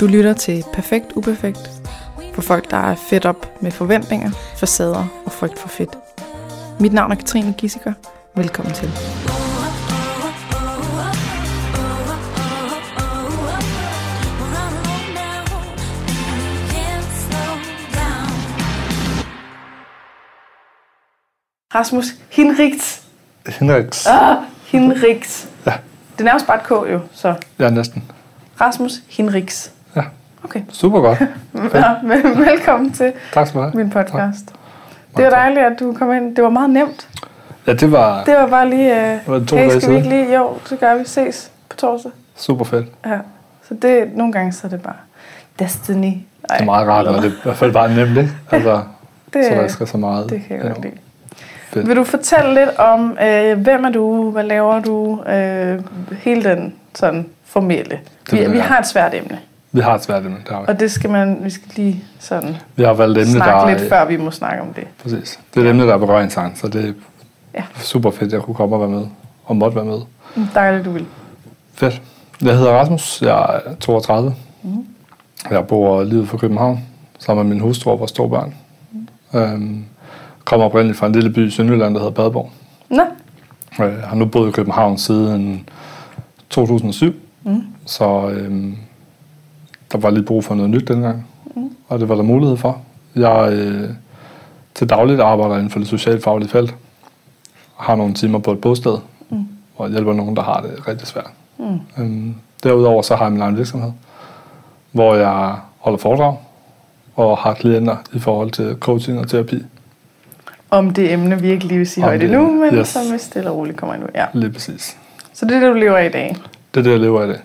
Du lytter til Perfekt Uperfekt for folk, der er fedt op med forventninger, facader og frygt for fedt. Mit navn er Katrine Gissiker. Velkommen til. Rasmus Hinrichs. Henriks. Ah, Hinrichs. Ja. Det er nærmest bare et K jo, så Ja, næsten. Rasmus Hinrichs. Ja. Okay. Super godt. Ja, vel- velkommen til Tak skal du have. min podcast. Det var tak. dejligt, at du kom ind. Det var meget nemt. Ja, det var Det var bare lige, uh, var to hey, dage skal vi ikke lige, jo, så gør vi ses på torsdag. super fedt. Ja. Så det, nogle gange så er det bare destiny. Ej, Det er meget rart, når det er i hvert fald bare nemt, ikke? Altså, det, så der ikke skal så meget. det kan jeg godt lide. Fedt. Vil du fortælle lidt om, øh, hvem er du, hvad laver du, øh, hele den sådan formelle. vil Vi, vi har et svært emne, Vi har et svært emne, det har vi. og det skal man, vi skal lige sådan Vi har valgt emne, der snakke er... lidt, før vi må snakke om det. Præcis. Det er et emne, der er berøringsangst, så det er Ja. super fedt, at jeg kunne komme og være med. Og måtte være med. Dejligt, du vil. Fedt. Jeg hedder Rasmus. Jeg er 32. Mhm. Jeg bor lige for København, sammen med min hustru og vores to børn. Øhm, kommer oprindeligt fra en lille by i Sønderjylland, der hedder Padborg. Nå, Jeg har nu boet i København siden 2007, Mm. så øhm, der var lige brug for noget nyt dengang, mm. og det var der mulighed for. Jeg øh, til dagligt arbejder inden for det socialfaglige felt, og har nogle timer på et bosted, Mm. jeg hjælper nogen, der har det rigtig svært. Mm. Øhm, derudover så har jeg min egen virksomhed, hvor jeg holder foredrag og har klienter i forhold til coaching og terapi. om det emne, vi ikke lige vil sige Om højt endnu, emne, men yes. som vi stille og roligt kommer ind Ja. Lige præcis. Så det er det, du lever af i dag. Det er det, jeg lever af i dag.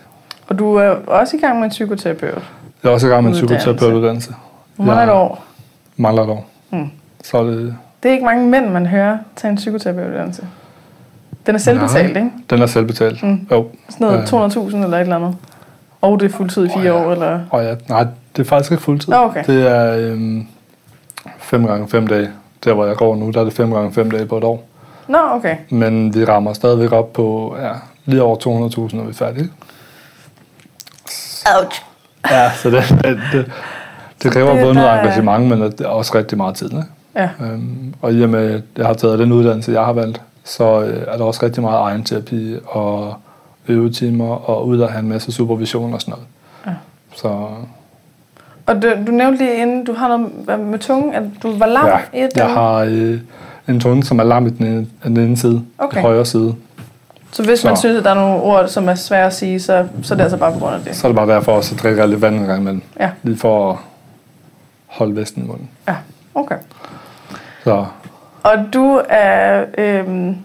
Og du er også i gang med en psykoterapeut. Jeg er også i gang med en Uddannelse. psykoterapeutuddannelse. Hvor mange Jeg år? Mangler et år. Mm. Så er det, Det er ikke mange mænd, man hører tage en psykoterapeutuddannelse. Den er selvbetalt, Nej. ikke? den er selvbetalt. Mm. Jo. Sådan noget Øh. 200.000 eller et eller andet. Og det er fuldtid i fire Åh, ja. år, eller... Og ja, nej, det er faktisk ikke fuldtid. Nå, okay. Det er øhm, fem gange fem dage. Der, hvor jeg går nu, der er det fem gange fem dage på et år. Nå, okay. Men vi rammer stadigvæk op på ja, lige over 200.000, når vi er færdige. Ouch. Ja, så det, det, det, det kræver det- både noget der er- engagement, men det er også rigtig meget tid. Ikke? Ja. Øhm, og i og med, at jeg har taget den uddannelse, jeg har valgt, så øh, er der også rigtig meget egen terapi og øvetimer og ud at have en masse supervision og sådan noget. Ja. Så Og du, du nævnte lige inden, du har noget med tungen, at du var lam i ja, et jeg har øh, en tunge, som er lam i den ene, den ene side, Okay. den højre side. Så hvis man Så- synes, at der er nogle ord, som er svære at sige, så, så er det altså bare på grund af det. Så er det bare derfor også at drikke lidt vand en gang imellem. Ja. Lige for at holde væsten i munden. Ja, okay. Så Og du er øhm,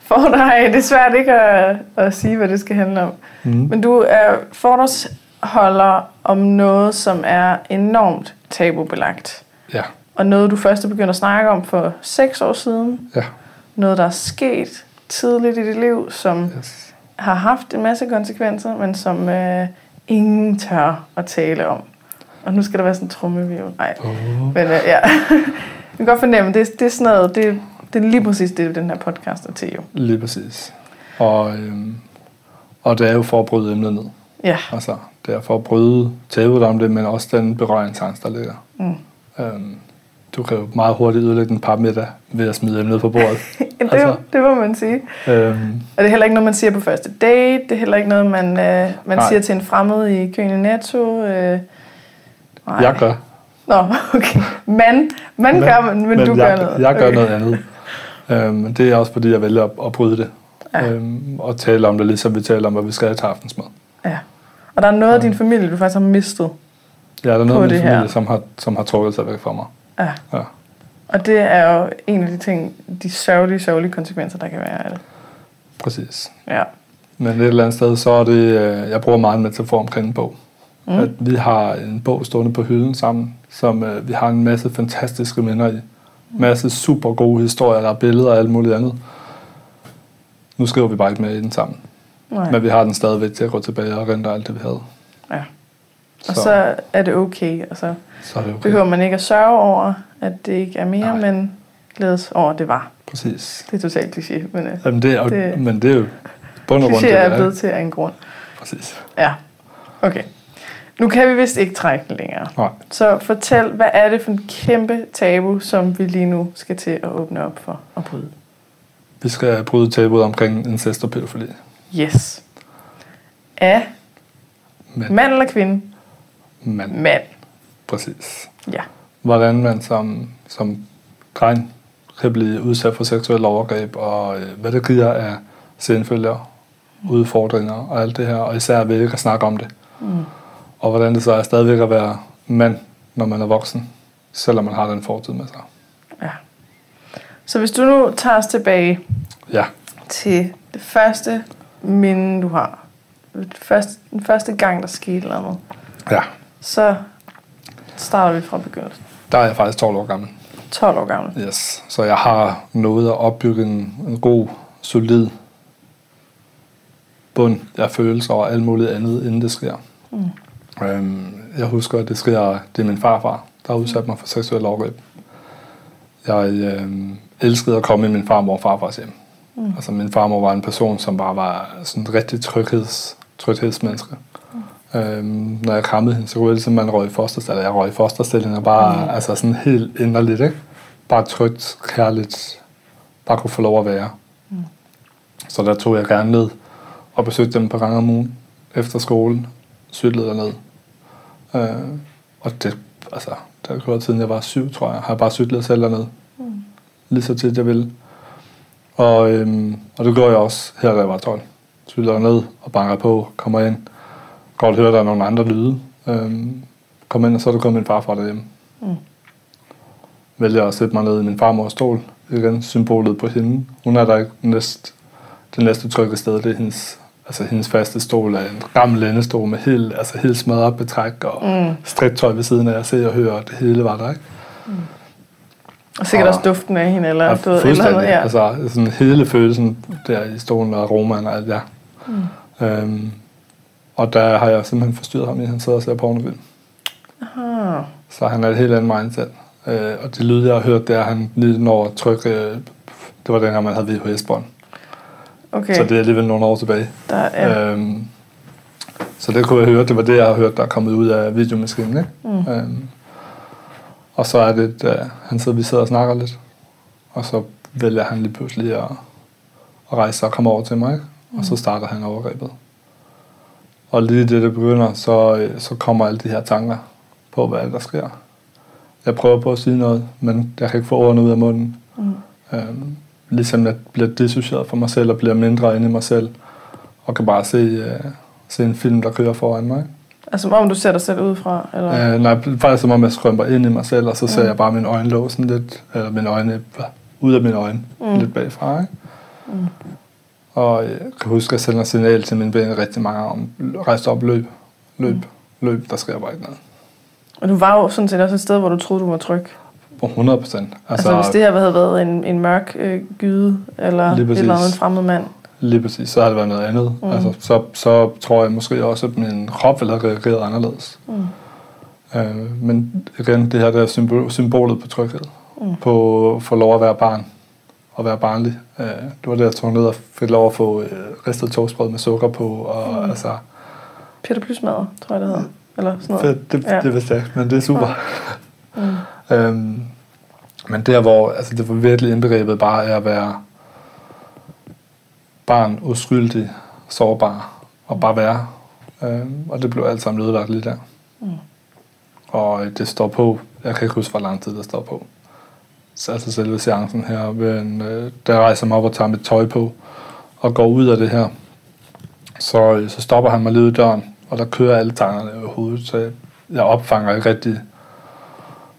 for dig, det er svært ikke at, at sige, hvad det skal handle om, mm. men du er foredragsholder om noget, som er enormt tabubelagt. ja, Og noget, du først er begyndt at snakke om for seks år siden. ja. Noget, der er sket tidligt i dit liv, som Yes. har haft en masse konsekvenser, men som øh, ingen tør at tale om. Og nu skal der være sådan en trummevirvel. Nej, Oh. men øh, ja. Jeg kan godt fornemme, det, det er sådan noget, det, det er lige præcis det, den her podcast er til jo. Lige præcis. Og, øhm, og det er jo for at bryde emnet ned. Ja, Altså, det er for at bryde tabuet om det, men også den berøringsangst, der ligger. mm. Øhm, du kan jo meget hurtigt ødelægge en par middag ved at smide emnet på bordet. det, Altså. det må man sige. øhm, Og det er heller ikke noget, man siger på første date. Det er heller ikke noget, man, øh, man Nej. siger til en fremmed i køen i Netto. Øh, nej. jeg gør. Nå, okay. Man, man gør, men, men, du jeg, gør noget. Jeg gør okay. noget andet. Øhm, det er også fordi, jeg vælger at, at bryde det. Ja. Øhm, og tale om det, ligesom vi taler om, hvad vi skal have til aftensmad. Ja. Og der er noget af din familie, du faktisk har mistet. Ja, der er noget af min her. familie, som har, som har trukket sig væk fra mig. Ja. Ja. Og det er jo en af de ting, de sørgelige, sørgelige konsekvenser, der kan være af det. Præcis. Ja. Men et eller andet sted, så er det, øh, jeg bruger meget en metafor omkring en bog. Mm. Mm. At vi har en bog stående på hylden sammen, som øh, vi har en masse fantastiske minder i. Masse super gode historier, der er billeder og alt muligt andet. Nu skriver vi bare ikke mere i den sammen. Nej. Men vi har den stadigvæk til at gå tilbage og rente alt det, vi havde. Ja. Og så er det okay, og så så er det okay. behøver man ikke at sørge over, at det ikke er mere, Nej. men glædes over, at det var. Præcis. Det er totalt kliché, men øh, Jamen, det er, Det-. Men det er jo bund og grund det, er det blevet til af en grund. Præcis. Ja, okay. Nu kan vi vist ikke trække den længere. Nej. Så fortæl, hvad er det for en kæmpe tabu, som vi lige nu skal til at åbne op for og bryde? Vi skal bryde tabuet omkring incest og pædofili. Yes. Af Men, mand eller kvinde? Men Mand. præcis. Ja. Hvordan man som, som dreng kan blive udsat for seksuelle overgreb, og øh, hvad det giver af senfølger, udfordringer og alt det her, og især ved ikke at snakke om det. Mm. Og hvordan det så er stadigvæk at være mand, når man er voksen, selvom man har den fortid med sig. ja. Så hvis du nu tager os tilbage Ja, til det første minde, du har. Det første, den første gang, der skete noget, ja. Så starter vi fra begyndelsen. Der er jeg faktisk 12 år gammel. 12 år gammel. Yes. Så jeg har nået at opbygge en, en god, solid bund af følelser og alt muligt andet, inden det sker. Mm. Øhm, jeg husker, at det sker, det er min farfar, der har udsat mig for seksuel overgreb. Jeg øhm, elskede at komme i min farmor og farfars hjem. Mm. Altså min farmor var en person, som bare var sådan et rigtig trygheds, tryghedsmenneske. Mm. Øhm, når jeg krammede hende, så kunne jeg ligesom man røg i fosterstilling. Jeg røg i fosterstilling og bare, mm. altså sådan helt inderligt, ikke? Bare trygt, kærligt, bare kunne få lov at være. Mm. Så der tog jeg gerne ned og besøgte dem på gange om ugen efter skolen, cyklede derned. Øh, og det, altså, det har gået siden jeg var syv, tror jeg, har jeg bare cyklet selv derned. Mm. Lige så tit jeg ville. Og, øhm, og det gjorde jeg også her, da jeg var 12. Cyklede ned og banker på, kommer ind. Godt høre, der er nogle andre lyde. Øhm, kom ind, og så er der kommet min farfar derhjemme. Mm. Vælger at sætte mig ned i min farmors stol. Igen, symbolet på hende. Hun er der ikke næst, det næste trygge sted, det er hendes, altså hendes faste stol er en gammel lænestol med helt, altså helt smadret op betræk og Mm. striktøj ved siden af. Jeg ser og hører, og det hele var der, ikke? Og sikkert Og- også duften af hende, eller Ja, du ved, eller andet. Ja. Altså sådan hele følelsen der i stolen og romaen og alt der. Mm. Øhm, og der har jeg simpelthen forstyrret ham at han sidder og ser pornofilm. Aha. Så han er et helt andet mindset. Øh, og det lyd, jeg har hørt, det er, at han lige når at trykke, øh, det var dengang, man havde VHS-bånd. Okay, Så det er alligevel nogle år tilbage. der er... Øhm, så det kunne jeg høre, det var det, jeg har hørt, der er kommet ud af videomaskinen. Ikke? Mm. Øhm, og så er det, at han sidder, vi sidder og snakker lidt. Og så vælger han lige pludselig at, at rejse sig og komme over til mig. Ikke? Og så starter han overgrebet. Og lige det, det begynder, så, øh, så kommer alle de her tanker på, hvad der sker. Jeg prøver på at sige noget, men jeg kan ikke få ordene ud af munden. Mm. Øhm, ligesom jeg bliver dissocieret fra mig selv og bliver mindre inde i mig selv. Og kan bare se, øh, se en film, der kører foran mig. Altså, som om du ser dig selv udefra, eller? Øh, nej, faktisk som om jeg skrømper ind i mig selv, og så ser Mm. jeg bare mine øjne lå sådan lidt, eller mine øjne ud af mine øjne, mm. lidt bagfra. Ikke? Mm. Og jeg kan huske, at jeg sender signal til mine ben rigtig mange om, rejse op, løb, løb, Mm. løb, der sker bare ikke noget. Og du var jo sådan set også et sted, hvor du troede, du var tryg. På 100 procent. Altså, altså hvis det her havde været en, en mørk øh, gyde, eller et eller andet en fremmed mand. Lige præcis, så har det været noget andet. Mm. Altså, så, så tror jeg måske også, at min krop ville have reageret anderledes. Mm. Øh, men igen, det her der er symbol, symbolet på tryghed. Mm. På at få lov at være barn. Og være barnlig. Øh, det var det, jeg tog ned og fik lov at få øh, ristet toastbrød med sukker på. Og, Mm. altså, Peter Plysmadder, tror jeg, det hedder. Eller sådan noget. fedt, det, Ja. ja. det vidste jeg men det er super. Mm. Øhm, men der, hvor altså, det var virkelig indbegrebet bare af at være barn, uskyldig, sårbar, og bare være. Øhm, og det blev alt sammen ødelagt lige der. Mm. Og øh, det står på, jeg kan ikke huske, hvor lang tid det står på. Så altså selve seancen her, men, øh, der rejser mig op og tager mit tøj på, og går ud af det her. Så, øh, så stopper han mig lige ud i døren, og der kører alle tankerne over hovedet, så jeg, jeg opfanger ikke rigtig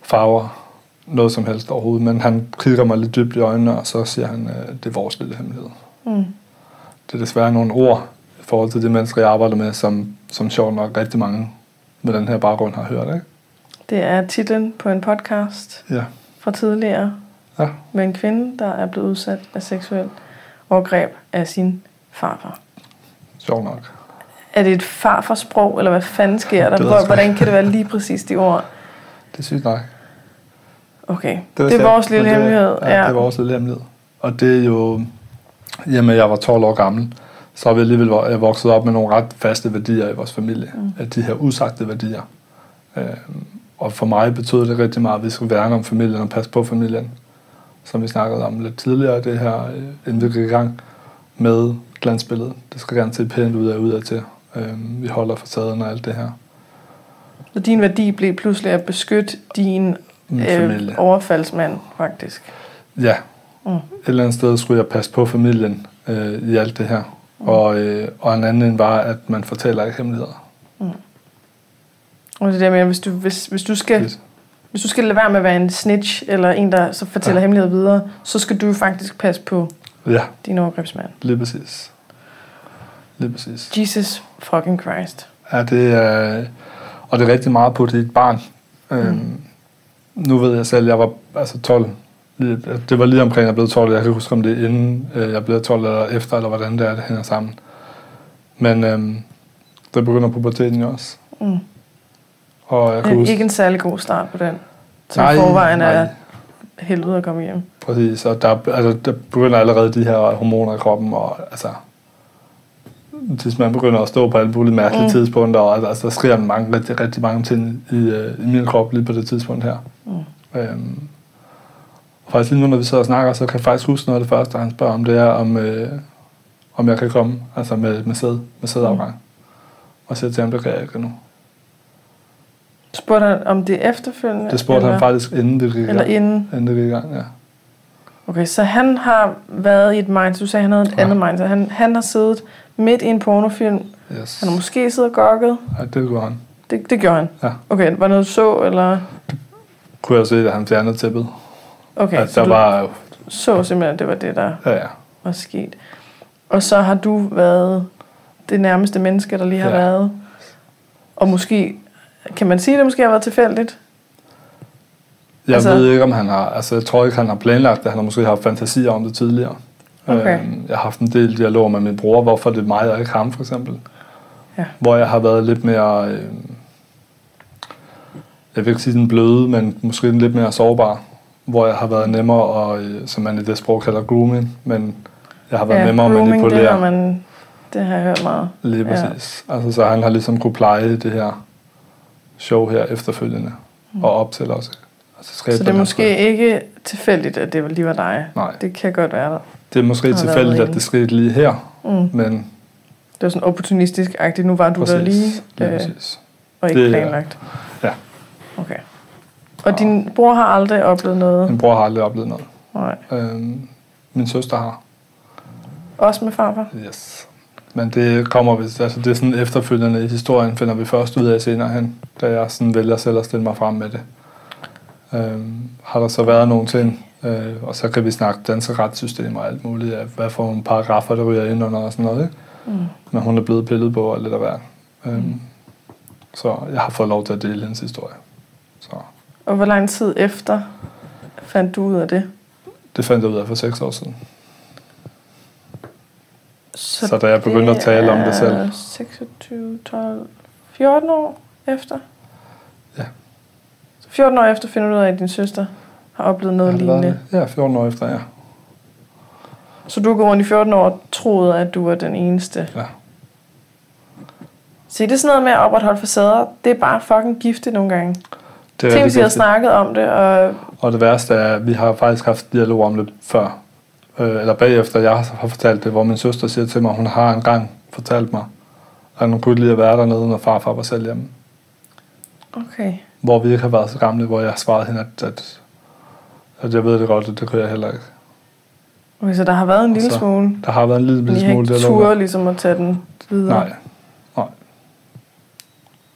farver, noget som helst overhovedet, men han kigger mig lidt dybt i øjnene, og så siger han, øh, det er vores lille hemmelighed. Mm. Det er desværre nogle ord i forhold til de mennesker, jeg arbejder med, som, som sjovt nok rigtig mange med den her baggrund har hørt. Ikke? Det er titlen på en podcast Ja. Fra tidligere Ja. med en kvinde, der er blevet udsat af seksuel overgreb af sin farfar. Sjovt nok. Er det et farfarsprog, eller hvad fanden sker der? Jeg Hvor- Hvordan kan det være lige præcis de ord? Det sygt nok. Okay, det, det er jeg vores lille det- hemmelighed. Ja, det er vores lille hemmelighed. Og det er jo, jamen jeg var 12 år gammel, så har vi alligevel vo- vokset op med nogle ret faste værdier i vores familie. Mm. De her usagte værdier. Øh, og for mig betyder det rigtig meget, at vi skal værne om familien og passe på familien. Som vi snakkede om lidt tidligere, det her, øh, inden vi gik i gang med glansbilledet. Det skal gerne se pænt ud af ud af til. Øh, vi holder facaden og alt det her. Så din værdi blev pludselig at beskytte din øh, overfaldsmand, faktisk. Ja. Mm. Et eller andet sted skulle jeg passe på familien øh, i alt det her. Mm. Og, øh, og en anden en var, at man fortæller ikke hemmeligheder. Og det der med, hvis du, hvis, hvis du skal Fedt. Hvis du skal lade være med at være en snitch, eller en, der så fortæller ja. Hemmeligheder videre, så skal du faktisk passe på Ja, din overgrebsmand. lige præcis. Lige præcis. Jesus fucking Christ. Ja, det er, og det er rigtig meget på dit barn. Øhm, nu ved jeg selv, jeg var altså 12. Lige- Det var lige omkring, jeg blev 12. Jeg kan ikke huske, om det er inden øh, jeg blev 12 eller efter, eller hvordan det er, det hænger sammen. Men øhm, det begynder puberteten jo også. Mm. Og jeg er huske, ikke en særlig god start på den. Som Nej, nej, forvejen er nej. helvede at komme hjem. Præcis, og der, altså, der begynder allerede de her hormoner i kroppen, og altså, hvis man begynder at stå på alle mulige mærkelige Mm. tidspunkter, og altså, der sker mange, rigtig, rigtig mange ting i, øh, i min krop lige på det tidspunkt her. Mm. Øhm, og faktisk lige nu, når vi sidder og snakker, så kan jeg faktisk huske noget af det første, han spørger om, det er, om, øh, om jeg kan komme, altså med, med sæd, med sædafgang. Mm. Og så til ham, det kan jeg ikke nu. Spurgte han om det efterfølgende? Det spurgte eller, han faktisk, inden det gik i Eller inden? Inden det gik i gang, ja. Okay, så han har været i et mind. Du sagde, han havde et Ja. andet mind. Så han, han har siddet midt i en pornofilm. Yes. Han har måske siddet og gokket. Ja, det gjorde han. Det, det gjorde han? Ja. Okay, var det noget du så, eller? Kunne jeg se, at han fjernede tæppet. Okay, at så der du var, så simpelthen, at det var det, der ja, ja. var sket. Og så har du været det nærmeste menneske, der lige har Ja. været. Og måske, kan man sige, at det måske har været tilfældigt? Jeg Altså- ved ikke, om han har... Altså, jeg tror ikke, han har planlagt det. Han har måske haft fantasier om det tidligere. Okay. Øhm, jeg har haft en del dialog med min bror, hvorfor det er mig og ikke ham, for eksempel. Ja. Hvor jeg har været lidt mere... Øh, jeg vil ikke sige den bløde, men måske den lidt mere sårbar. Hvor jeg har været nemmere, og, øh, som man i det sprog kalder grooming, men jeg har været ja, nemmere at grooming, det manipulere. har, man, det har jeg hørt meget. Lige Ja. præcis. Altså, så han har ligesom kunne pleje det her show her efterfølgende. Mm. Og op til også. Altså, Så det er den her måske ikke tilfældigt, at det lige var dig. Nej. Det kan godt være der. Det er måske tilfældigt, at det skete lige her, Mm. men Det var sådan opportunistisk-agtigt. Nu var du præcis. der lige, Ja, øh, præcis. og ikke Det planlagt. ja. Okay. Og din bror har aldrig oplevet noget? Min bror har aldrig oplevet noget. Nej. Øhm, min søster har. Også med farfar? Yes. Men det kommer, hvis, altså det er sådan efterfølgende i historien, finder vi først ud af senere hen, da jeg sådan vælger selv at stille mig frem med det. Øhm, har der så været nogle ting, øh, og så kan vi snakke danske retssystem og alt muligt, af, hvad for nogle paragrafer, der ryger ind under og sådan noget, ikke? Mm. Men hun er blevet pillet på og lidt af hvert. Øhm, Så jeg har fået lov til at dele hendes historie. Så Og hvor lang tid efter fandt du ud af det? det fandt jeg ud af for seks år siden. Så, Så da jeg begyndte at tale om det selv. er 26, 12, 14 år efter? Ja. Så 14 år efter finder du ud af, at din søster har oplevet noget Har lignende. Ja, 14 år efter, ja. Så du går rundt i 14 år og troede, at du var den eneste. Ja. Se, det er sådan noget med at opretholde facader. Det er bare fucking giftigt nogle gange. Det er Tænk, hvis vi havde vigtigt. snakket om det, og Og det værste er, at vi har faktisk haft dialog om det før. Øh, eller bagefter, jeg har fortalt det, hvor min søster siger til mig, hun har engang fortalt mig, at hun kunne lide at være dernede, når farfar var selv hjemme. okay. Hvor vi ikke har været så gamle, hvor jeg har svaret hende, at, at, at jeg ved det godt, at det kunne jeg heller ikke. okay. så der har været en Og lille så- smule. Der har været en lille, Men lille I har smule ikke ligesom at tage den videre. Nej,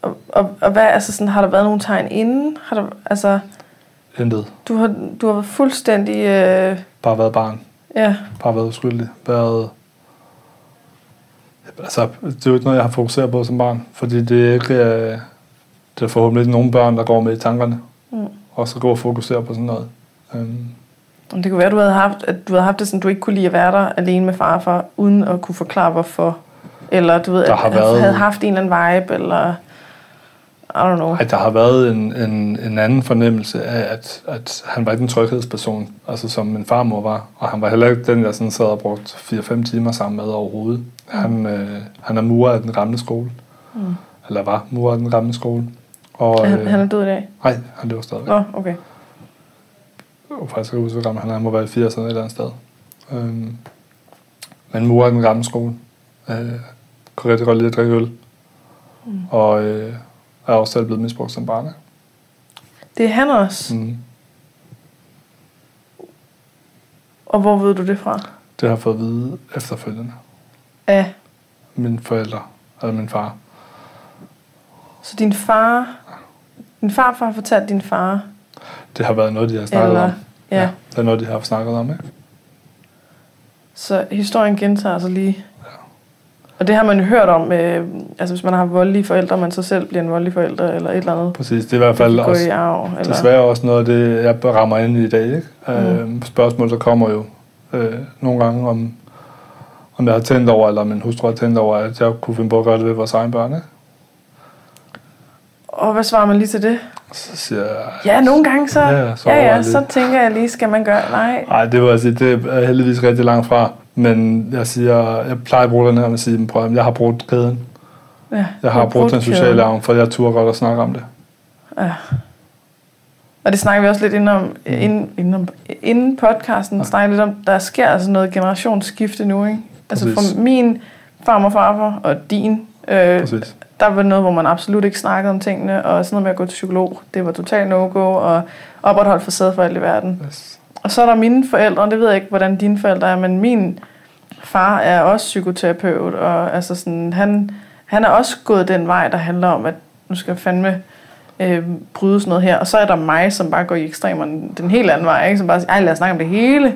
Og, og, og hvad, altså sådan, har der været nogle tegn inden? Har der, altså, intet. du har, du har været fuldstændig, øh, Bare været barn. Ja, Bare været uskyldig. Været... Altså, det er jo ikke noget, jeg har fokuseret på som barn. Fordi det er ikke... Øh, det er forhåbentlig ikke nogen børn, der går med i tankerne. Mm. Og så gå og fokusere på sådan noget. Om det kunne være, du havde haft, at du havde haft det sådan, du ikke kunne lide at være der alene med farfar, uden at kunne forklare hvorfor. Eller du ved, Der at har at været- havde haft en eller anden vibe, eller... I don't know. Ej, der har været en, en, en anden fornemmelse af, at, at han var ikke en tryghedsperson, altså som min farmor var. Og han var heller ikke den, jeg sådan sad og brugt 4-5 timer sammen med overhovedet. Han, øh, han er murer af den gamle skole. Mm. Eller var murer af den gamle skole. Og, Er han, øh, han er død i dag? Nej, han lever stadigvæk. Nå, okay. Jeg kan faktisk ikke huske, hvor han er. Han må være i 80'erne et eller andet sted. Øhm, men murer af den gamle skole. Øh, kunne rigtig godt lide at drikke øl. Mm. Og øh, er også selv blevet misbrugt som barn. Det er han også. Mm. Og hvor ved du det fra? Det har jeg fået at vide efterfølgende. Ja. Mine forældre, eller min far. Så din far... Din farfar har fortalt din far? Det har været noget, de har snakket Eller, om. ja. Det er noget, de har snakket om, ikke? Så historien gentager sig lige. Og det har man jo hørt om, øh, altså hvis man har voldelige forældre, man så selv bliver en voldelig forælder, eller et eller andet. Præcis. Det er i hvert fald også, i arv. Eller? desværre også noget af det, jeg rammer ind i i dag, ikke? Mm. Øh, spørgsmål, der kommer jo øh, nogle gange om, om jeg har tænkt over, eller min hustru har tænkt over, at jeg kunne finde på at gøre det ved vores egen børn, ikke? Og hvad svarer man lige til det? Så siger jeg... Ja, nogle gange så, Ja, så ja, ja, så tænker jeg lige, skal man gøre, nej. Nej, det jeg sige, det er heldigvis rigtig langt fra. Men jeg siger, jeg plejer at bruge den her med at sige, prøv, at jeg har brugt kæden. Ja, Jeg har brugt den sociale arv, for jeg turde godt at snakke om det. Ja. Og det snakker vi også lidt inden, om, inden, inden, om, inden podcasten, Ja. snakker lidt om, der sker altså noget generationsskifte nu, ikke? Altså Præcis. fra min farmor og farfar og din, øh, Præcis. der var noget, hvor man absolut ikke snakkede om tingene, og sådan noget med at gå til psykolog, det var totalt no-go, og opretholdt for alt i verden. Yes. Og så er der mine forældre, og det ved jeg ikke, hvordan dine forældre er, men min far er også psykoterapeut, og altså sådan, han, han er også gået den vej, der handler om, at nu skal jeg fandme øh, bryde sådan noget her. Og så er der mig, som bare går i ekstremerne den helt anden vej, ikke? som bare siger, ej lad os snakke om det hele.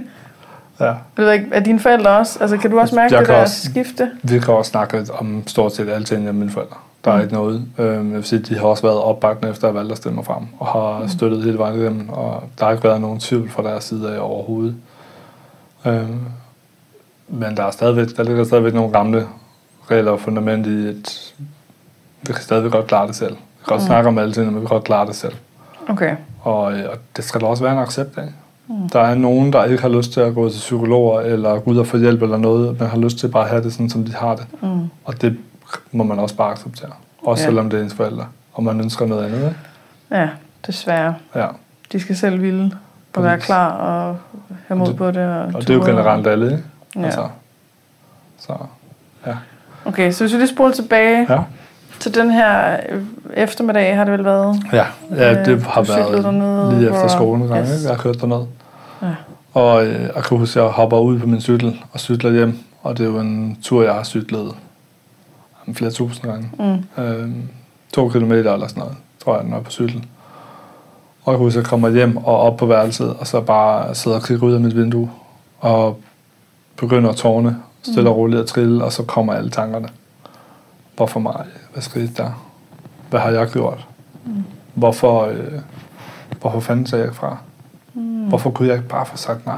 Ja. Jeg ved ikke, er dine forældre også? Altså kan du også mærke Jeg det der også- skifte? Vi kan også snakke om stort set alting af mine forældre. Der er Mm. ikke noget. Øhm, jeg vil sige, de har også været opbakkende efter at valgte at mig frem, og har Mm. støttet hele vejen igennem, og der har ikke været nogen tvivl fra deres side af overhovedet. Øhm, men der er stadigvæk, der ligger stadigvæk nogle gamle regler og fundament i, at vi kan stadigvæk godt klare det selv. Vi kan godt Mm. snakke om alting, men vi kan godt klare det selv. Okay. Og, øh, og det skal der også være en accept af. Mm. Der er nogen, der ikke har lyst til at gå til psykologer, eller gå ud og få hjælp eller noget, men har lyst til bare at have det sådan, som de har det. Mm. Og det må man også bare acceptere. Også Ja. ja. selvom det er ens forældre, og man ønsker noget andet. Ikke? Ja, desværre. Ja. De skal selv ville og være klar og have mod det- på det. Og, Og det er jo generelt alle, ikke? Ja. Altså, så, Okay, så hvis vi lige spoler tilbage ja. til den her eftermiddag, har det vel været? Ja, ja det Øh, har du cyklede været dernede, lige efter hvor- skolen, yes. Yes. ikke? jeg har kørt derned. Ja. Og øh, jeg kan huske, at jeg hopper ud på min cykel og cykler hjem, og det er jo en tur, jeg har cyklet flere tusind gange. Mm. øh, to kilometer eller sådan noget, tror jeg, den var på cykel. Og jeg husker, at jeg kommer hjem og op på værelset, og så bare sidder og kigger ud af mit vindue, og begynder at tårne, stille og roligt at trille, og så kommer alle tankerne. Hvorfor mig? Hvad skete der? Hvad har jeg gjort? Mm. Hvorfor, øh, hvorfor fanden sagde jeg fra? Mm. Hvorfor kunne jeg ikke bare få sagt nej?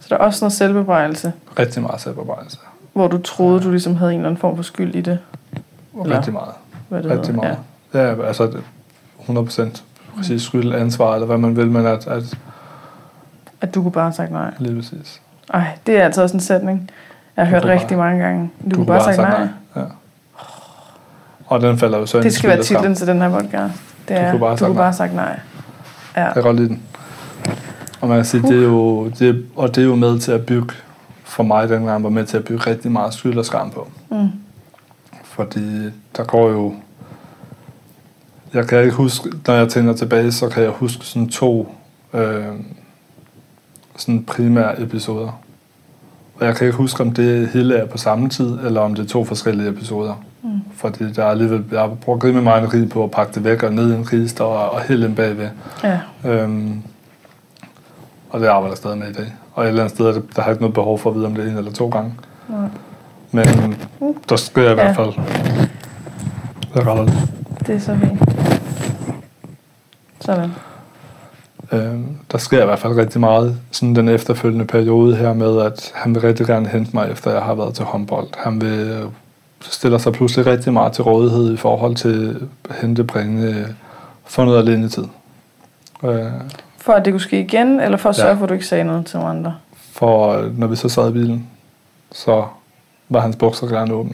Så der er også noget selvbebrejelse, Rigtig meget selvbebrejdselse. Hvor du troede, du ligesom havde en eller anden form for skyld i det. Eller- Rigtig meget. Hvad det Rigtig hedder. meget. Ja, ja altså det- 100 procent. Præcis skyld, ansvar, eller hvad man vil, men at, at. At du kunne bare have sagt nej. lige præcis. Ej, det er altså også en sætning, jeg har Du hørt rigtig bare- mange gange. Du, kunne bare have sagt nej. Ja. Og den falder jo så ind Det skal være titlen til den her podcast. Det er, kunne bare have du sagt kunne nej. bare have sagt nej. Ja. Jeg kan godt lide den. Og man kan sige, det er jo, det, og det er jo med til at bygge, for mig dengang var med til at bygge rigtig meget skyld og skam på. Mm. Fordi der går jo... Jeg kan ikke huske, når jeg tænker tilbage, så kan jeg huske sådan to øh, sådan primære episoder. Og jeg kan ikke huske, om det hele er på samme tid, eller om det er to forskellige episoder. Mm. Fordi der er alligevel, jeg har brugt rimelig meget energi på at pakke det væk og ned i en kister og, og hælde ind bagved. Ja. Øhm, og det arbejder jeg stadig med i dag. Og et eller andet sted, er det, der har ikke noget behov for at vide, om det en eller to gange. Nej. Men der sker i hvert fald. Det er ret. Det er så fint. Sådan. Øhm, der sker i hvert fald rigtig meget sådan den efterfølgende periode her med, at han vil rigtig gerne hente mig, efter jeg har været til håndbold. Han vil øh, stiller sig pludselig rigtig meget til rådighed i forhold til hente, bringe, få noget alene tid. Øh, For at det kunne ske igen, eller for at Ja. sørge for, at du ikke sagde noget til nogle andre? For når vi så sad i bilen, så var hans bukser gerne åbne.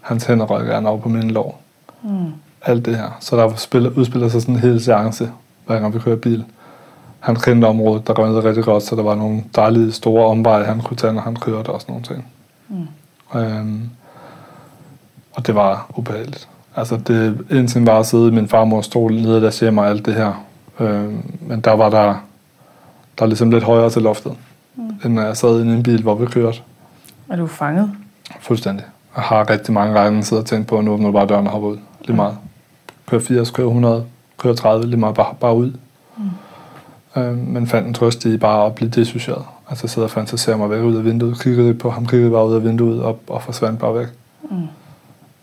Hans hænder røg gerne over på min lår. Mm. Alt det her. Så der spiller, udspiller sig sådan en hel seance, hver gang vi kører bil. Han kendte området, der røgnede rigtig godt, så der var nogle dejlige store omveje, han kunne tage, når han kørte og sådan nogle ting. Mm. Øhm, og det var ubehageligt. Altså det indtil var at sidde i min farmors stol nede der siger mig alt det her. Øhm, men der var der, der ligesom lidt højere til loftet, mm. end når jeg sad inde i en bil, hvor vi kørte. Er du fanget? Fuldstændig. Jeg har rigtig mange gange siddet og tænkt på, at nu åbner bare døren og hopper ud. Lige meget. Kør 80, kør 100, kør 30, lige meget bare, bare ud. Mm. Øhm, men fandt en trøst i bare at blive dissocieret. Altså sidde og fantasere mig væk ud af vinduet, kiggede på ham, kiggede bare ud af vinduet og, og forsvandt bare væk. Mm.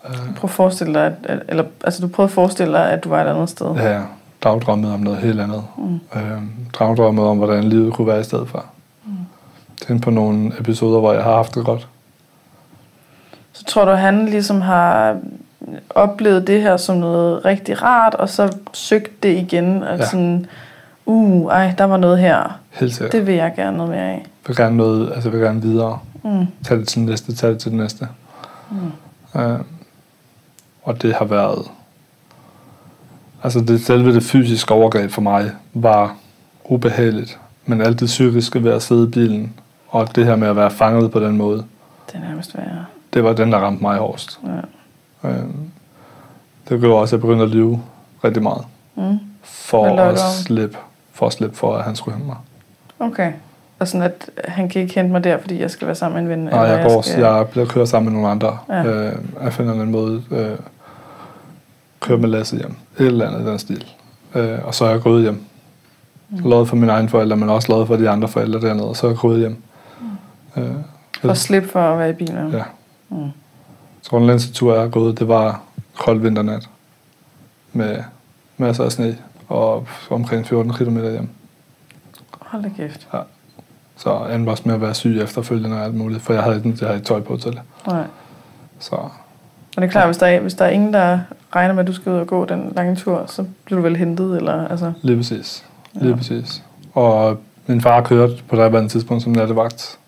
Øh, Prøv at forestille dig, at, eller, altså du prøvede at forestille dig, at du var et andet sted. Ja, ja. Dagdrømmet om noget helt andet. Mm. Øhm, dagdrømmet om, hvordan livet kunne være i stedet for. Mm. Tænk på nogle episoder, hvor jeg har haft det godt. Så tror du, han ligesom har oplevet det her som noget rigtig rart, og så søgt det igen, og Ja. sådan, uh, ej, der var noget her. Helt sikkert. Det vil jeg gerne noget mere af. Jeg vil gerne noget, altså jeg vil gerne videre. Mm. Tag det til den næste, tag det til den næste. Mm. Øh, og det har været... Altså det selve det fysiske overgreb for mig var ubehageligt. Men alt det psykiske ved at sidde i bilen, og det her med at være fanget på den måde, Det er nærmest værre. det var den, der ramte mig hårdest. Ja. Øh, det gjorde også, at jeg begyndte at lyve rigtig meget. Mm. For at slippe, for at slippe for, at han skulle hente mig. Okay. Og sådan, at han kan ikke hente mig der, fordi jeg skal være sammen med en ven. Nej, jeg, går, skal... jeg bliver kørt sammen med nogle andre. Ja. Øh, jeg finder en måde, øh, køre med Lasse hjem. Et eller andet i den stil. Øh, og så er jeg gået hjem. Mm. Lavet for mine egne forældre, men også lavet for de andre forældre dernede. Og så er jeg gået hjem. Øh, For at slippe for at være i bilen. Ja. Mm. så den længste tur, jeg gået, det var kold vinternat. Med masser af sne og omkring 14 km hjem. Hold da kæft. Så jeg endte også med at være syg efterfølgende og alt muligt, for jeg havde ikke, jeg havde tøj på til det. Nej. Så Og det er klart, hvis der, er, hvis der er ingen, der regner med, at du skal ud og gå den lange tur, så bliver du vel hentet, eller altså... lige præcis. Lige Ja. præcis. Og min far kørte på det her tidspunkt som nattevagt.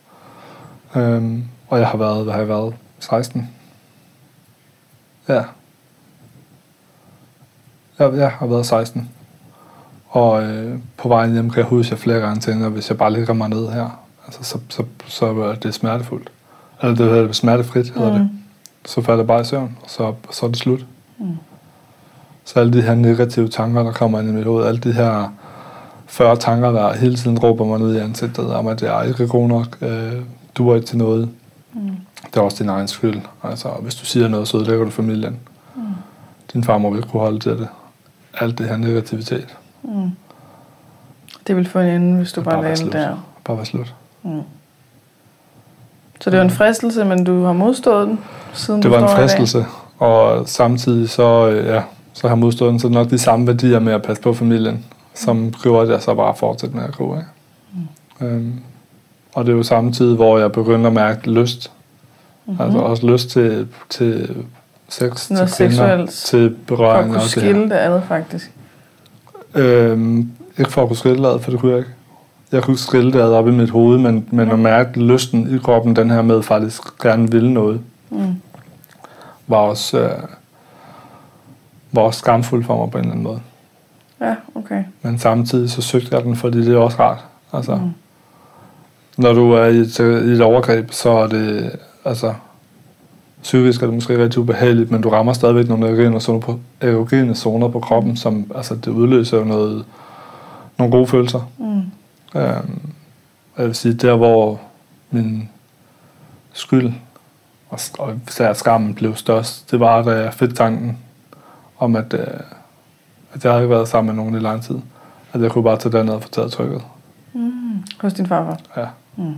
Øhm, og jeg har været, hvad har jeg været? 16? Ja. Jeg, jeg har været 16. Og øh, på vejen hjem kan jeg huske, at jeg flere gange tænker, hvis jeg bare ligger mig ned her, altså, så, så, så er det smertefuldt. Eller det hedder smertefrit, hedder mm. det. Så falder jeg bare i søvn, og så, så er det slut. Mm. Så alle de her negative tanker, der kommer ind i mit hoved, alle de her 40 tanker, der hele tiden råber mig ned i ansigtet, om at jeg er ikke god nok, øh, du er ikke til noget. Mm. Det er også din egen skyld. Altså, hvis du siger noget, så ødelægger du familien. Mm. Din far må vel ikke kunne holde til det. Alt det her negativitet. Mm. Det vil få en ende, hvis du bare bare lader der. Bare være slut. Mm. Så det var en fristelse, men du har modstået den, siden Det var en fristelse, og samtidig så, øh, ja, så har den, så nok de samme værdier med at passe på familien, som gjorde, at jeg så bare fortsatte med at gå. Ikke? Mm. Øhm, og det er jo samtidig, hvor jeg begyndte at mærke lyst. Mhm. Mm-hmm. Altså også lyst til, til sex, Noget til kvinder, til For at berøring kunne og det skille det andet, faktisk. Øhm, ikke for at kunne skille det ad, for det kunne jeg ikke. Jeg kunne skille det ad op i mit hoved, men, men at mærke lysten i kroppen, den her med faktisk gerne ville noget, Mm. Var også, øh, var også skamfuld for mig på en eller anden måde. Ja, okay. Men samtidig så søgte jeg den, fordi det er også rart. Altså, Mm. Når du er i et, i et overgreb, så er det, altså, psykisk er det måske rigtig ubehageligt, men du rammer stadigvæk nogle erogene zoner på, erogene zoner på kroppen, som, altså, det udløser jo noget, nogle gode følelser. Mm. Øhm, jeg vil sige, der hvor min skyld og, og især skammen blev størst, det var, da jeg fik tanken om, at, øh, at jeg havde ikke været sammen med nogen i lang tid. At jeg kunne bare tage derned og få taget trykket. Mm. Hos din farfar. Ja. Mm.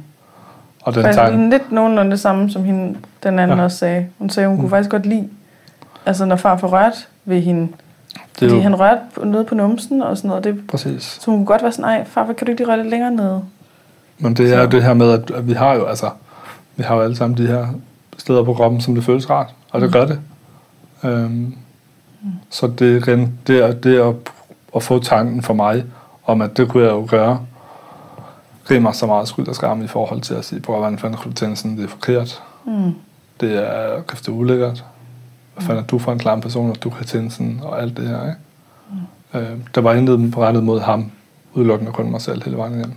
Og den Faktisk tanke, lidt nogenlunde det samme, som hende, den anden ja. Også sagde. Hun sagde, hun kunne Mm. faktisk godt lide, altså når far får rørt ved hende, det fordi jo, han rørte nede på numsen og sådan noget. Det, præcis. så hun kunne godt være sådan, ej far, kan du ikke lige røre lidt længere nede? Men det er jo det her med, at, at vi har jo altså, vi har jo alle sammen de her steder på kroppen, som det føles rart. Og det gør det. Øhm, Så det, det, er, det er at, at få tanken for mig, om at det kunne jeg jo gøre, mig så meget skyld og skam i forhold til at sige, prøv hvordan fanden kunne du tænke sådan, det er forkert. Mm. Det er, kræft, det er ulækkert. Hvad fanden er du for en klam person, at du kan tænde sådan, og alt det her, ikke? Mm. Øh, der var intet rettet mod ham, udelukkende kun mig selv hele vejen igennem.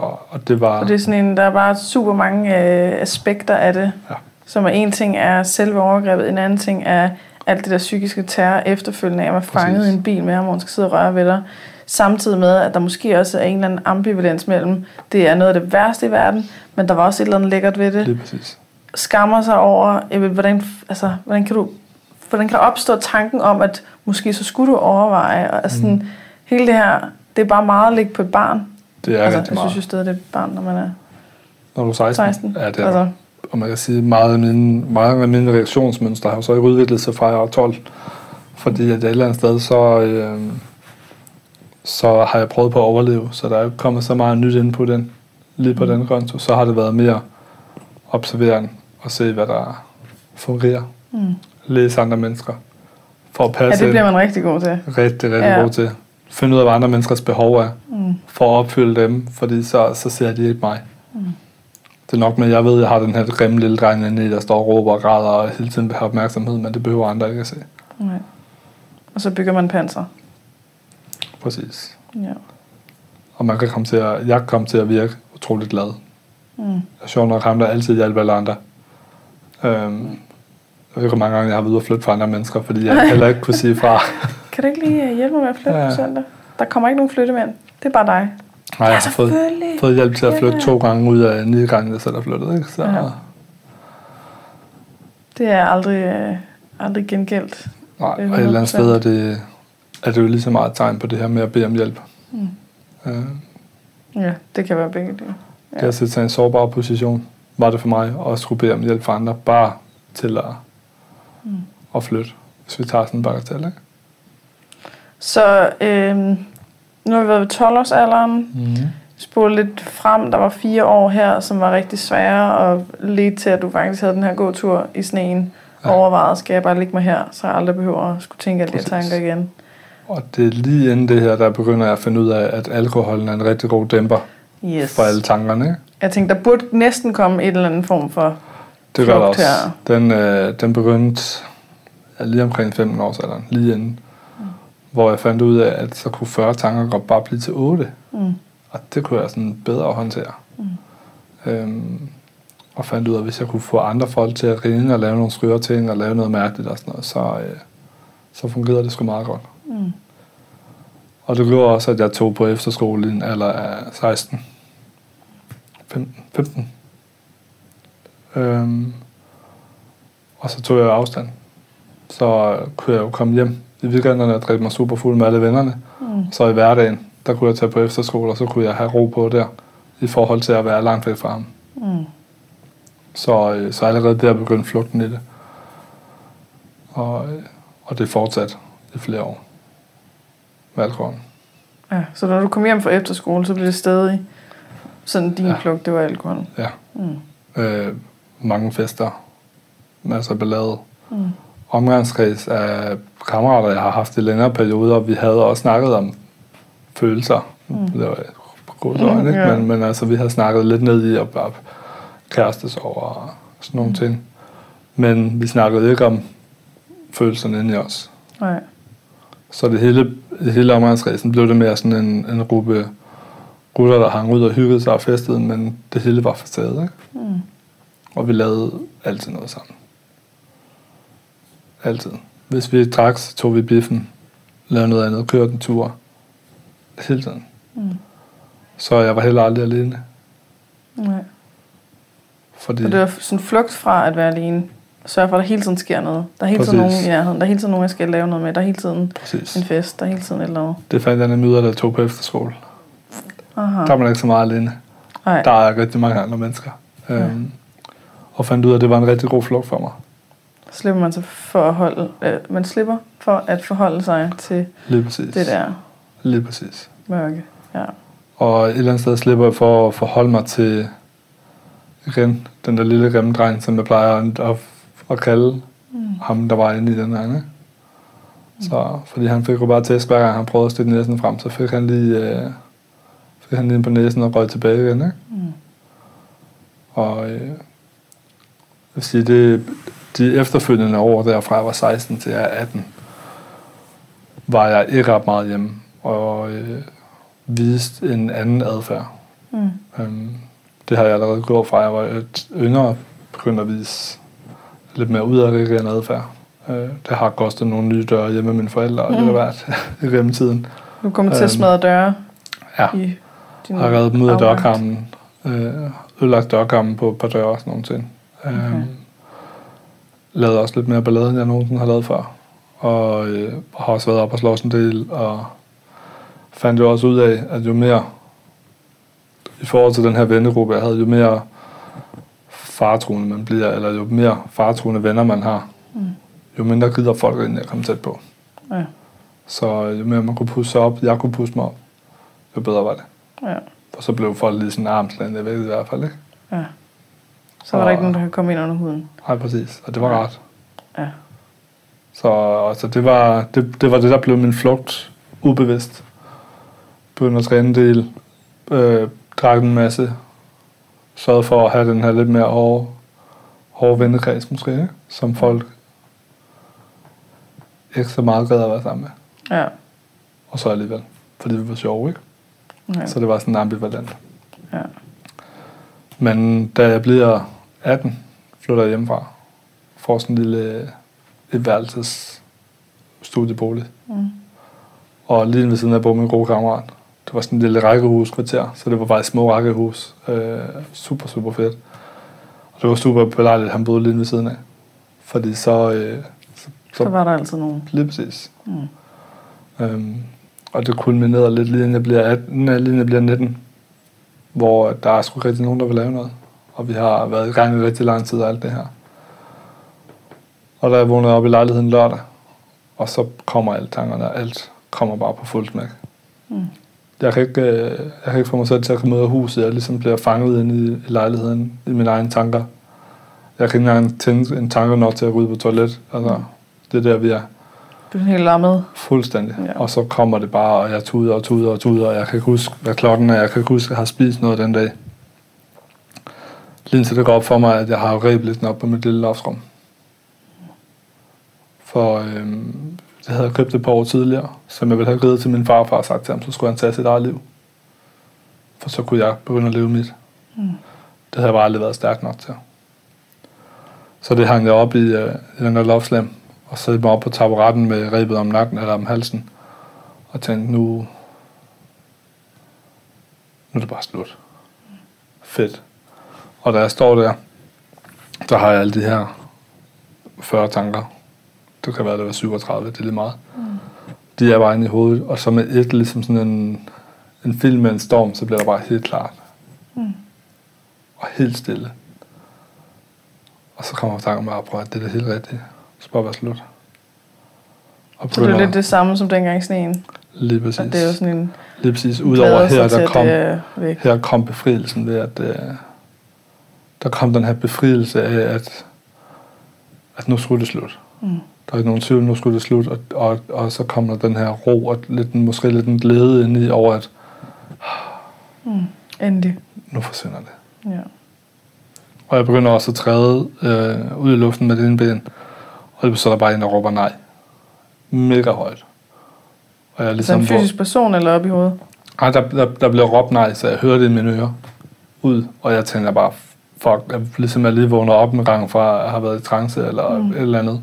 Mm. Så, og det var... Og det er sådan en, der er bare super mange øh, aspekter af det. Ja. Som er en ting er selve overgrebet, en anden ting er alt det der psykiske terror efterfølgende af at være fanget i en bil med ham, hvor han skal sidde og røre ved dig. Samtidig med, at der måske også er en eller anden ambivalens mellem, det er noget af det værste i verden, men der var også et eller andet lækkert ved det. Lige præcis. Skammer sig over, øh, hvordan, altså, hvordan kan du hvordan kan der opstå tanken om, at måske så skulle du overveje, og altså, sådan, hele det her, det er bare meget at ligge på et barn. Det er altså, rigtig jeg meget. synes jo stadig, det er barn, når man er Når du er 16? 16. Ja, det er altså. Og man kan sige, meget af mine, meget af mine reaktionsmønstre har så ikke udviklet sig fra jeg var 12. Fordi at et eller andet sted, så, øh, så har jeg prøvet på at overleve. Så der er kommet så meget nyt ind på den, lige på den konto. Så har det været mere observerende og se, hvad der fungerer. Mm. Læse andre mennesker. For at ja, passe det bliver man rigtig god til. rigtig, rigtig Ja. ja. god til. Finde ud af, hvad andre menneskers behov er. Mm. For at opfylde dem, fordi så, så ser de ikke mig. Mm. Det er nok med, at jeg ved, at jeg har den her grimme lille dreng inde i, der står og råber og græder og hele tiden vil have opmærksomhed, men det behøver andre ikke at se. Nej. Og så bygger man panser. Præcis. Ja. Og man kan komme til at, jeg kan komme til at virke utroligt glad. Mm. Jeg er sjovt nok ham, der altid hjælper alle andre. Øhm, jeg ved ikke, hvor mange gange jeg har været ude og flytte for andre mennesker, fordi jeg heller ikke kunne sige fra. Kan du ikke lige øh, hjælpe mig med at flytte Ja. ja. på søndag? Der kommer ikke nogen flyttemænd. Det er bare dig. Nej, jeg har fået, selvfølgelig. fået hjælp til at flytte Ja. to gange ud af ni gange, jeg selv har flyttet. Ikke? Så, Ja. Det er aldrig, øh, aldrig gengældt. Nej, er og et eller andet 100%. sted er det, er det jo lige så meget et tegn på det her med at bede om hjælp. Mm. Øh, Ja, det kan være begge dele. Det at sætte sig i en sårbar position, var det for mig at skulle bede om hjælp fra andre, bare til at, Mm. at flytte, hvis vi tager sådan en bagatel, ikke? Så øh, nu har vi været ved 12-årsalderen. Mm. Spole lidt frem. Der var fire år her, som var rigtig svære, og ledte til, at du faktisk havde den her gåtur i sneen. Ja. Overvejet, skal jeg bare ligge mig her, så jeg aldrig behøver at skulle tænke alle de her tanker igen. Og det er lige inden det her, der begynder jeg at finde ud af, at alkoholen er en rigtig god dæmper Yes. for alle tankerne, ikke? Jeg tænkte, der burde næsten komme et eller andet form for... Det gør der også. her. Den, øh, den begyndte ja, lige omkring 15 års alderen, lige inden. Hvor jeg fandt ud af, at så kunne 40 tanker godt bare blive til 8. Mm. Og det kunne jeg sådan bedre håndtere. Mm. Øhm, og fandt ud af, at hvis jeg kunne få andre folk til at ringe og lave nogle skøre ting og lave noget mærkeligt og sådan noget, så, øh, så fungerede det sgu meget godt. Mm. Og det gjorde også, at jeg tog på efterskole i en alder af 16. 15. 15. Øhm, og så tog jeg afstand. Så kunne jeg jo komme hjem i weekenderne og drikke mig super fuld med alle vennerne. Mm. Så i hverdagen, der kunne jeg tage på efterskole, og så kunne jeg have ro på der, i forhold til at være langt væk fra ham. Mm. Så, øh, så allerede der begyndte flugten i det. Og, øh, og det fortsat i flere år med alkoholen. Ja, så når du kom hjem fra efterskole, så blev det stadig sådan din Ja. pluk, det var alkohol. Ja. Mm. Øh, mange fester, masser af ballade. Mm. Omgangskreds af kammerater, jeg har haft i længere perioder, og vi havde også snakket om følelser. Mm. Det var godt øjne, ikke? Ja. Men, men altså, vi havde snakket lidt ned i at bare kærestesover og sådan nogle mm. ting. Men vi snakkede ikke om følelserne inde i os. Nej. Så det hele, det hele omgangskredsen blev det mere sådan en, en gruppe gutter, der hang ud og hyggede sig og festede, men det hele var facade, ikke? Mm. Og vi lavede altid noget sammen. Altid. Hvis vi drak, så tog vi biffen, lavede noget andet, kørte en tur. Hele tiden. Mm. Så jeg var heller aldrig alene. Nej. Fordi, Så det var sådan flugt fra at være alene. Sørge for, at der hele tiden sker noget. Der er hele tiden Præcis. nogen i nærheden. Der er hele tiden nogen, jeg skal lave noget med. Der er hele tiden præcis. en fest. Der er hele tiden et eller andet. Det fandt jeg nemlig ud af, da jeg tog på efterskole. Aha. Der er man ikke så meget alene. Nej. Der er rigtig mange andre mennesker. Øhm, og fandt ud af, at det var en rigtig god flugt for mig. Så slipper man sig for at holde, øh, man slipper for at forholde sig til Lige præcis. det der Lige præcis. mørke. Ja. Og et eller andet sted slipper jeg for at forholde mig til igen, den der lille grimme dreng, som jeg plejer at, at at kalde mm. ham, der var inde i den her. Ikke? Så, fordi han fik jo bare tæsk, hver gang han prøvede at stikke næsen frem, så fik han lige, øh, fik han lige på næsen og røg tilbage igen. Ikke? Mm. Og øh, vil sige, det, de efterfølgende år, derfra jeg var 16 til jeg er 18, var jeg ikke ret meget hjemme, og øh, viste en anden adfærd. Mm. Øhm, det har jeg allerede gjort fra, jeg var et yngre, begyndte at vise lidt mere udadreagerende adfærd. Øh, det har kostet nogle nye døre hjemme med mine forældre, og mm. det har været gennem tiden. Du kommer til at smadre døre Ja, i har reddet dem ud af dørkammen, øh, ødelagt dørkammen på et par døre og sådan nogle ting. Okay. Øhm, lavet også lidt mere ballade, end jeg nogensinde har lavet før. Og øh, har også været op og slås en del, og fandt jo også ud af, at jo mere, i forhold til den her vennegruppe, jeg havde, jo mere faretruende man bliver, eller jo mere faretruende venner man har, Mm. jo mindre gider folk egentlig at komme tæt på. Ja. Så øh, jo mere man kunne pusse sig op, jeg kunne pusse mig op, jo bedre var det. Ja. Og så blev folk lige sådan armslændende væk i hvert fald, ikke? ja. Så var der ikke nogen, der kunne komme ind under huden. Nej, præcis. Og det var rart. Ja. Så altså, det, var, det, det var det, der blev min flugt ubevidst. Begyndte at træne en del. Øh, drak en masse. Sørgede for at have den her lidt mere hårde, hårde vennekreds måske, ikke? som folk ikke så meget gad at være sammen med. Ja. Og så alligevel. Fordi vi var sjove, ikke? ja. Så det var sådan ambivalent. ja. Men da jeg bliver 18, flytter jeg hjemmefra. Får sådan en lille et værelses studiebolig. Mm. Og lige ved siden af bor min gode kammerat. Det var sådan en lille rækkehuskvarter, så det var bare et små rækkehus. Øh, super, super fedt. Og det var super belejligt, at han boede lige ved siden af. Fordi så... Øh, så, Så så var der altid nogen. lige præcis. Mm. Øhm, og det kulminerede lidt lige inden jeg bliver, 18, nej, lige inden jeg bliver 19. Hvor der er sgu rigtig nogen, der vil lave noget. Og vi har været i gang i rigtig lang tid og alt det her. Og da jeg vågnede op i lejligheden lørdag, og så kommer alle tankerne, og alt kommer bare på fuld smæk. Mm. Jeg kan, ikke, øh, jeg kan ikke få mig selv til at komme ud af huset. Jeg ligesom bliver fanget inde i, i lejligheden, i mine egne tanker. Jeg kan ikke engang tænke en tanke nok til at gå ud på toilet. Altså, det er der, vi er. Du er helt lammet. Fuldstændig. Ja. Og så kommer det bare, og jeg tuder og tuder og tuder, og jeg kan ikke huske, hvad klokken er. Jeg kan ikke huske, at jeg har spist noget den dag. Lige indtil det går op for mig, at jeg har rebelisten op på mit lille loftsrum. For øhm, det havde jeg købt et par år tidligere, som jeg ville have givet til min farfar og sagt til ham, så skulle han tage sit eget liv. For så kunne jeg begynde at leve mit. Mm. Det havde jeg bare aldrig været stærk nok til. Så det hang jeg op i, øh, i den der loftslam, og så mig op på taburetten med rebet om nakken eller om halsen, og tænkte, nu, nu er det bare slut. Fedt. Og da jeg står der, der har jeg alle de her 40 tanker. Det kan være, det var 37, det er lige meget. Mm. De er bare inde i hovedet, og så med et, ligesom sådan en, en film med en storm, så bliver der bare helt klart. Mm. Og helt stille. Og så kommer tanken bare på, at det er det helt rigtige. Skal bare være slut. Og Så det er lidt det samme som dengang sneen. Lige præcis. Og det er jo sådan en Lige præcis. Udover her, der kom, det er her kom befrielsen ved, at øh, der kom den her befrielse af, at, at nu skulle det slut. Mm. Der er ikke nogen tvivl, nu skulle det slut. Og, og, og så kom der den her ro og lidt, måske lidt en glæde ind i over, at Mm. Endelig. nu forsvinder det. Ja. Og jeg begynder også at træde øh, ud i luften med det ene ben. Og så er der bare en, der råber nej. Mega højt. Og jeg er Så ligesom, en fysisk person eller op i hovedet? Ej, der, der, der blev råbt nej, så jeg hørte det i mine ører ud. Og jeg tænker bare, fuck, jeg, ligesom jeg lige vågner op en gang fra at have været i trance eller Mm. et eller andet.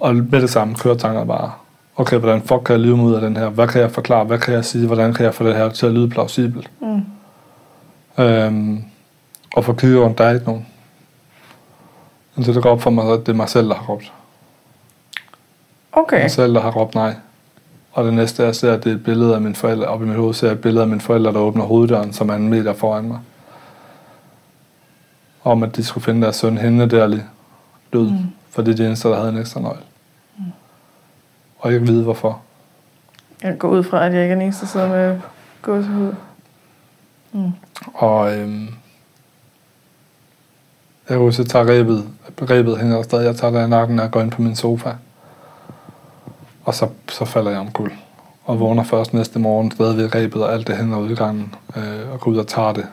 Og med det samme kører tankerne bare, okay, hvordan fuck kan jeg leve mig ud af den her? Hvad kan jeg forklare? Hvad kan jeg sige? Hvordan kan jeg få det her til at lyde plausibelt? Mm. Øhm, og for kigger der er ikke nogen. Indtil det går op for mig, at det er mig selv, der har råbt. Okay. Mig selv, der har råbt nej. Og det næste, jeg ser, det er et billede af mine forældre. Op i mit hoved ser jeg et billede af mine forældre, der åbner hoveddøren, som er en meter foran mig. Om at de skulle finde deres søn henne der lige død. Mm. For det er de eneste, der havde en ekstra nøgle. Mm. Og ikke vide hvorfor. Jeg går ud fra, at jeg ikke er den eneste, der sidder med gåsehud. Mm. Og øhm, Huske, jeg tager rebet, rebet hænger stadig. Jeg tager det i nakken, og går ind på min sofa. Og så, så falder jeg omkuld. Og vågner først næste morgen stadig ved rebet, og alt det hænger ud i gangen. Øh, og går ud og tager det.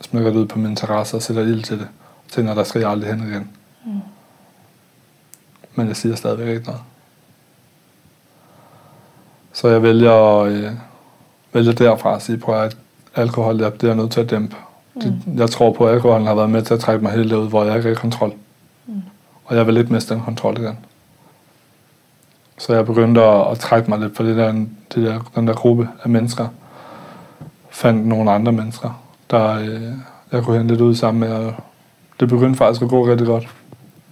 Smykker det ud på min terrasse og sætter ild til det. Og tænker, der skal jeg aldrig hen igen. Mm. Men jeg siger stadigvæk ikke noget. Så jeg vælger, øh, vælger derfra at sige, prøv at alkohol, det er jeg nødt til at dæmpe. Det, jeg tror på, at alkoholen har været med til at trække mig helt ud, hvor jeg ikke er i kontrol. Mm. Og jeg vil ikke miste den kontrol igen. Så jeg begyndte at, at trække mig lidt på det der, det der, den der gruppe af mennesker. Fandt nogle andre mennesker, der øh, jeg kunne hente lidt ud sammen med. Og det begyndte faktisk at gå rigtig godt.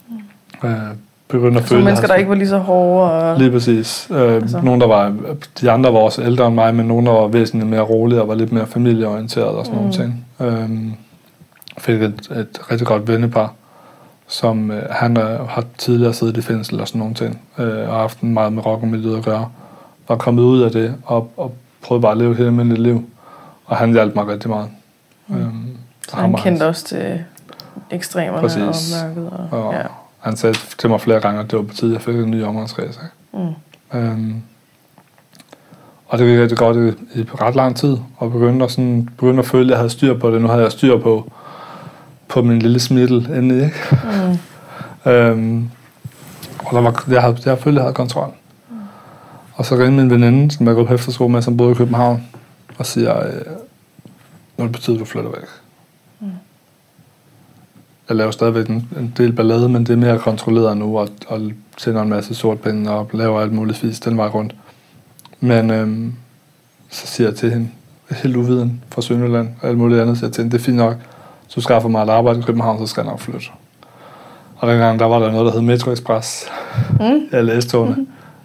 Mm. Øh, begyndte at Så føle, mennesker, at der ikke var lige så hårde. Og... Lige præcis. Øh, Altså. altså. Nogle, der var, de andre var også ældre end mig, men nogle, der var væsentligt mere rolige og var lidt mere familieorienteret og sådan mm. nogle ting. Øhm, fik et, et rigtig godt vennepar, som øh, han øh, har tidligere siddet i fængsel og sådan nogle ting, øh, og haft meget med rockmiljøet at gøre. Var kommet ud af det og, og prøvede bare at leve helt almindeligt liv. Og han hjalp mig rigtig meget. Mm. Øhm, Så han kendte også til ekstremerne Præcis. og mørket. Og, Og ja. Han sagde til mig flere gange, at det var på tide, at jeg fik en ny omgangskreds. Mm. Øhm, og det gik rigtig godt i, i ret lang tid, og begyndte at, sådan, begyndte at føle, at jeg havde styr på det. Nu havde jeg styr på, på min lille smittel endelig. Ikke? Mm. Øhm, og der var, jeg, havde, jeg følte, at jeg havde kontrol. Mm. Og så ringede min veninde, som jeg går på efterskole med, som boede i København, og siger, øh, nu er det på tide, du flytter væk. Jeg laver stadigvæk en, en del ballade, men det er mere kontrolleret nu, og, og sender en masse sort penge og laver alt muligt fisk den vej rundt. Men øhm, så siger jeg til hende, helt uviden fra Sønderland og alt muligt andet, siger jeg til hende, det er fint nok, så skaffer mig et arbejde i København, så skal jeg nok flytte. Og dengang, der var der noget, der hed Metro Express. Mm. Læste togene.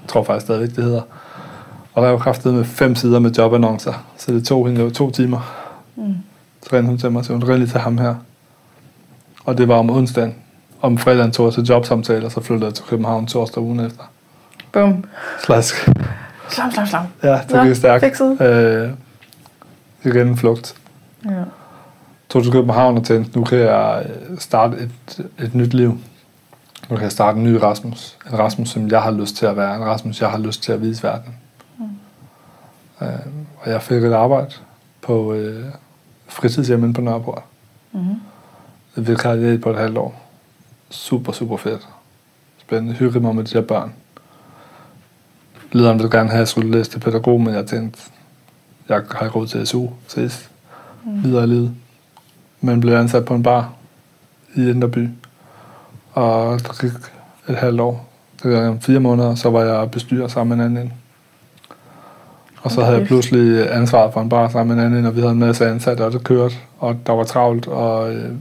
Jeg tror faktisk stadigvæk, det hedder. Og der var kraftet med fem sider med jobannoncer, så det tog hende jo to timer. Mm. Så ringede hun til mig og sagde, hun ringede til ham her. Og det var om onsdagen. Om fredagen tog jeg til jobsamtale, og så flyttede jeg til København torsdag ugen efter. Bum. Slask. Slam, slam, slam. Ja, det gik stærkt. fikset. Øh, igen en flugt. Ja. Tog til København og tænkte, nu kan jeg øh, starte et, et nyt liv. Nu kan jeg starte en ny Rasmus. En Rasmus, som jeg har lyst til at være. En Rasmus, jeg har lyst til at vise verden. Mm. Øh, og jeg fik et arbejde på øh, fritidshjemmen på Nørrebro. Mm-hmm. Vikariat på et halvt år. Super, super fedt. Spændende. Hyggede mig med de her børn. Lederen ville gerne have, at jeg skulle læse til pædagog, men jeg tænkte, jeg har ikke råd til SU sidst. Mm. Videre i livet. Men blev ansat på en bar i Inderby. Og der gik et halvt år. Det var om fire måneder, så var jeg bestyrer sammen med en anden. Og så havde jeg Okay. pludselig ansvaret for en bar sammen med en anden, og vi havde en masse ansatte, og det kørte, og der var travlt, og øh,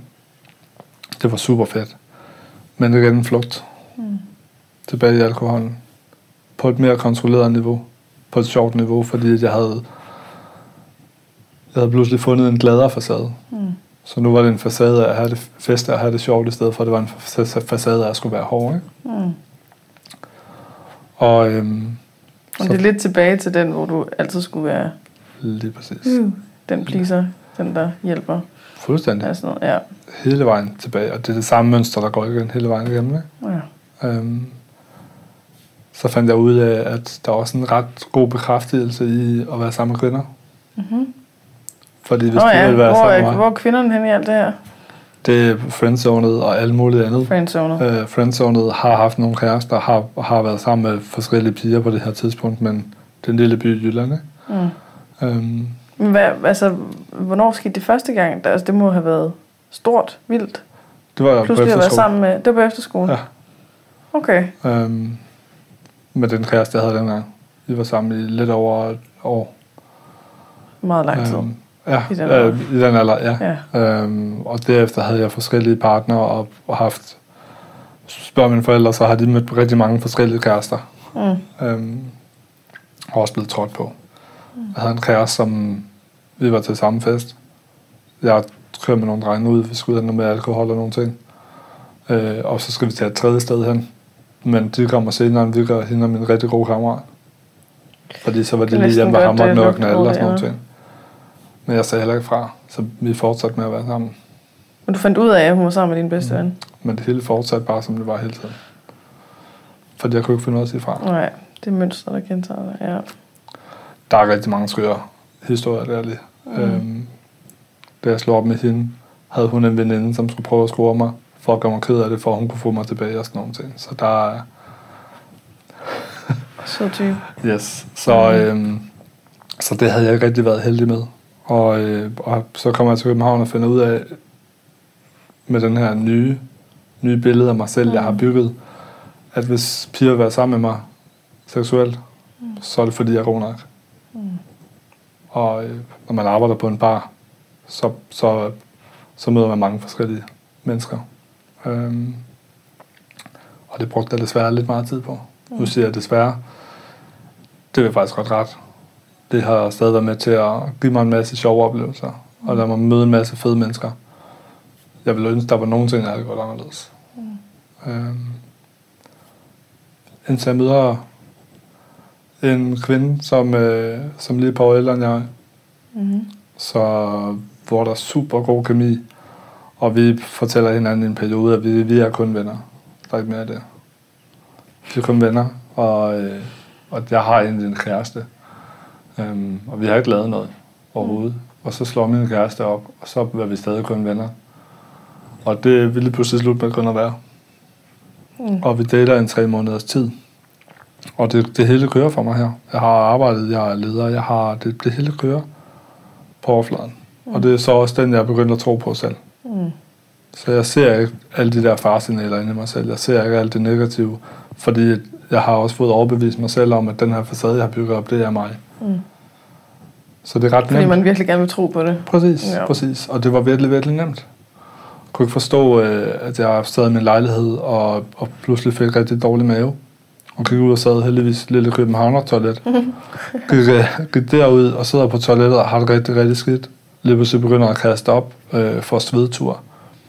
det var super fedt. Men det er en flugt Mm. tilbage i alkoholen. På et mere kontrolleret niveau. På et sjovt niveau, fordi jeg havde, jeg havde pludselig fundet en gladere facade. Mm. Så nu var det en facade af at have det fest og have det sjovt, i stedet for at det var en fa- facade af at skulle være hård. Ikke? Mm. Og øhm, så det er lidt tilbage til den, hvor du altid skulle være lige præcis. uh, den pleaser, den der hjælper. Fuldstændig. Altså. Ja. Hele vejen tilbage. Og det er det samme mønster, der går igen hele vejen igennem. Ikke? ja. Øhm, så fandt jeg ud af, at der var også en ret god bekræftelse i at være sammen med kvinder. Mm-hmm. Fordi hvis de ja, ville være hvor, sammen med mig, hvor er kvinderne hen i alt det her? det er friendzonet og alt muligt andet. Friendzone. Øh, friendzonet har haft nogle kærester, har, har været sammen med forskellige piger på det her tidspunkt, men den lille by i Jylland, ikke? Mm. Øhm, Hvad, altså, hvornår skete det første gang? Altså, det må have været stort, vildt. det var jeg på Pludselig at være efterskole. sammen med... Det var på efterskole? Ja. Okay. Øhm, med den kæreste, jeg havde dengang. Vi var sammen i lidt over et år. Meget lang tid. Øhm, ja, I den øh, alder. i den alder, ja. Ja. Øhm, og derefter havde jeg forskellige partnere og, og haft... Spørg mine forældre, så har de mødt rigtig mange forskellige kærester. Mm. Øhm, og også blevet trådt på. Jeg havde en kæreste, som vi var til samme fest. Jeg kørte med nogle drenge ud, vi skulle ud og have noget med alkohol og nogle ting. Øh, og så skal vi til et tredje sted hen. Men de kommer senere, end vi gør hende og min rigtig gode kammerat. Fordi så var Det de lige hjemme og det med at lugter knalde og noget sådan nogle andet. ting. Men jeg sagde heller ikke fra, så vi fortsatte med at være sammen. Men du fandt ud af, at hun var sammen med din bedste ven? Men det hele fortsatte bare, som det var hele tiden. Fordi jeg kunne ikke finde noget at sige fra. Nej, det er mønster, der gentager dig. Ja. Der er rigtig mange skøre historier der lige. Mm. Øhm, da jeg slog op med hende, havde hun en veninde, som skulle prøve at score mig, for at gøre mig ked af det, for at hun kunne få mig tilbage og sådan nogle ting. Så der er... Så typ. Yes. Så, øhm, så det havde jeg ikke rigtig været heldig med. Og, øh, og så kommer jeg til København og finder ud af, med den her nye, nye billede af mig selv, mm. jeg har bygget, at hvis piger vil være sammen med mig seksuelt, mm. så er det fordi, jeg er god nok. Mm. Og øh, når man arbejder på en bar, så, så, så møder man mange forskellige mennesker. Øhm, og det brugte jeg desværre lidt meget tid på. Mm. Nu siger jeg desværre. Det vil faktisk godt ret. Det har stadig været med til at give mig en masse sjove oplevelser. Mm. Og lade mig møde en masse fede mennesker. Jeg ville ønske, der var nogle ting, jeg havde gjort anderledes. Mm. Øhm, indtil jeg møder en kvinde, som, øh, som lige på ældre end jeg. Mm-hmm. Så hvor der er super god kemi, og vi fortæller hinanden i en periode, at vi, vi er kun venner. Der er ikke mere af det. Vi er kun venner, og, øh, og jeg har egentlig en kæreste. Um, og vi har ikke lavet noget overhovedet. Mm. Og så slår min kæreste op, og så er vi stadig kun venner. Og det ville pludselig slut med kun at være. Mm. Og vi dater en tre måneders tid. Og det, det hele kører for mig her. Jeg har arbejdet, jeg er leder, jeg har, det, det hele kører på overfladen. Mm. Og det er så også den, jeg er begyndt at tro på selv. Mm. Så jeg ser ikke alle de der farsignaler inde i mig selv. Jeg ser ikke alt det negative, fordi jeg har også fået overbevist mig selv om, at den her facade, jeg har bygget op, det er mig. Mm. Så det er ret Fordi nemt. man virkelig gerne vil tro på det. Præcis, ja. præcis. Og det var virkelig, virkelig nemt. Jeg kunne ikke forstå, øh, at jeg sad i min lejlighed og, og pludselig fik rigtig dårlig mave. Og gik ud og sad heldigvis lille Københavner toilet. gik, øh, gik derud og sidder på toilettet og har det rigtig, rigtig skidt. Lige pludselig begynder at kaste op øh, for svedtur.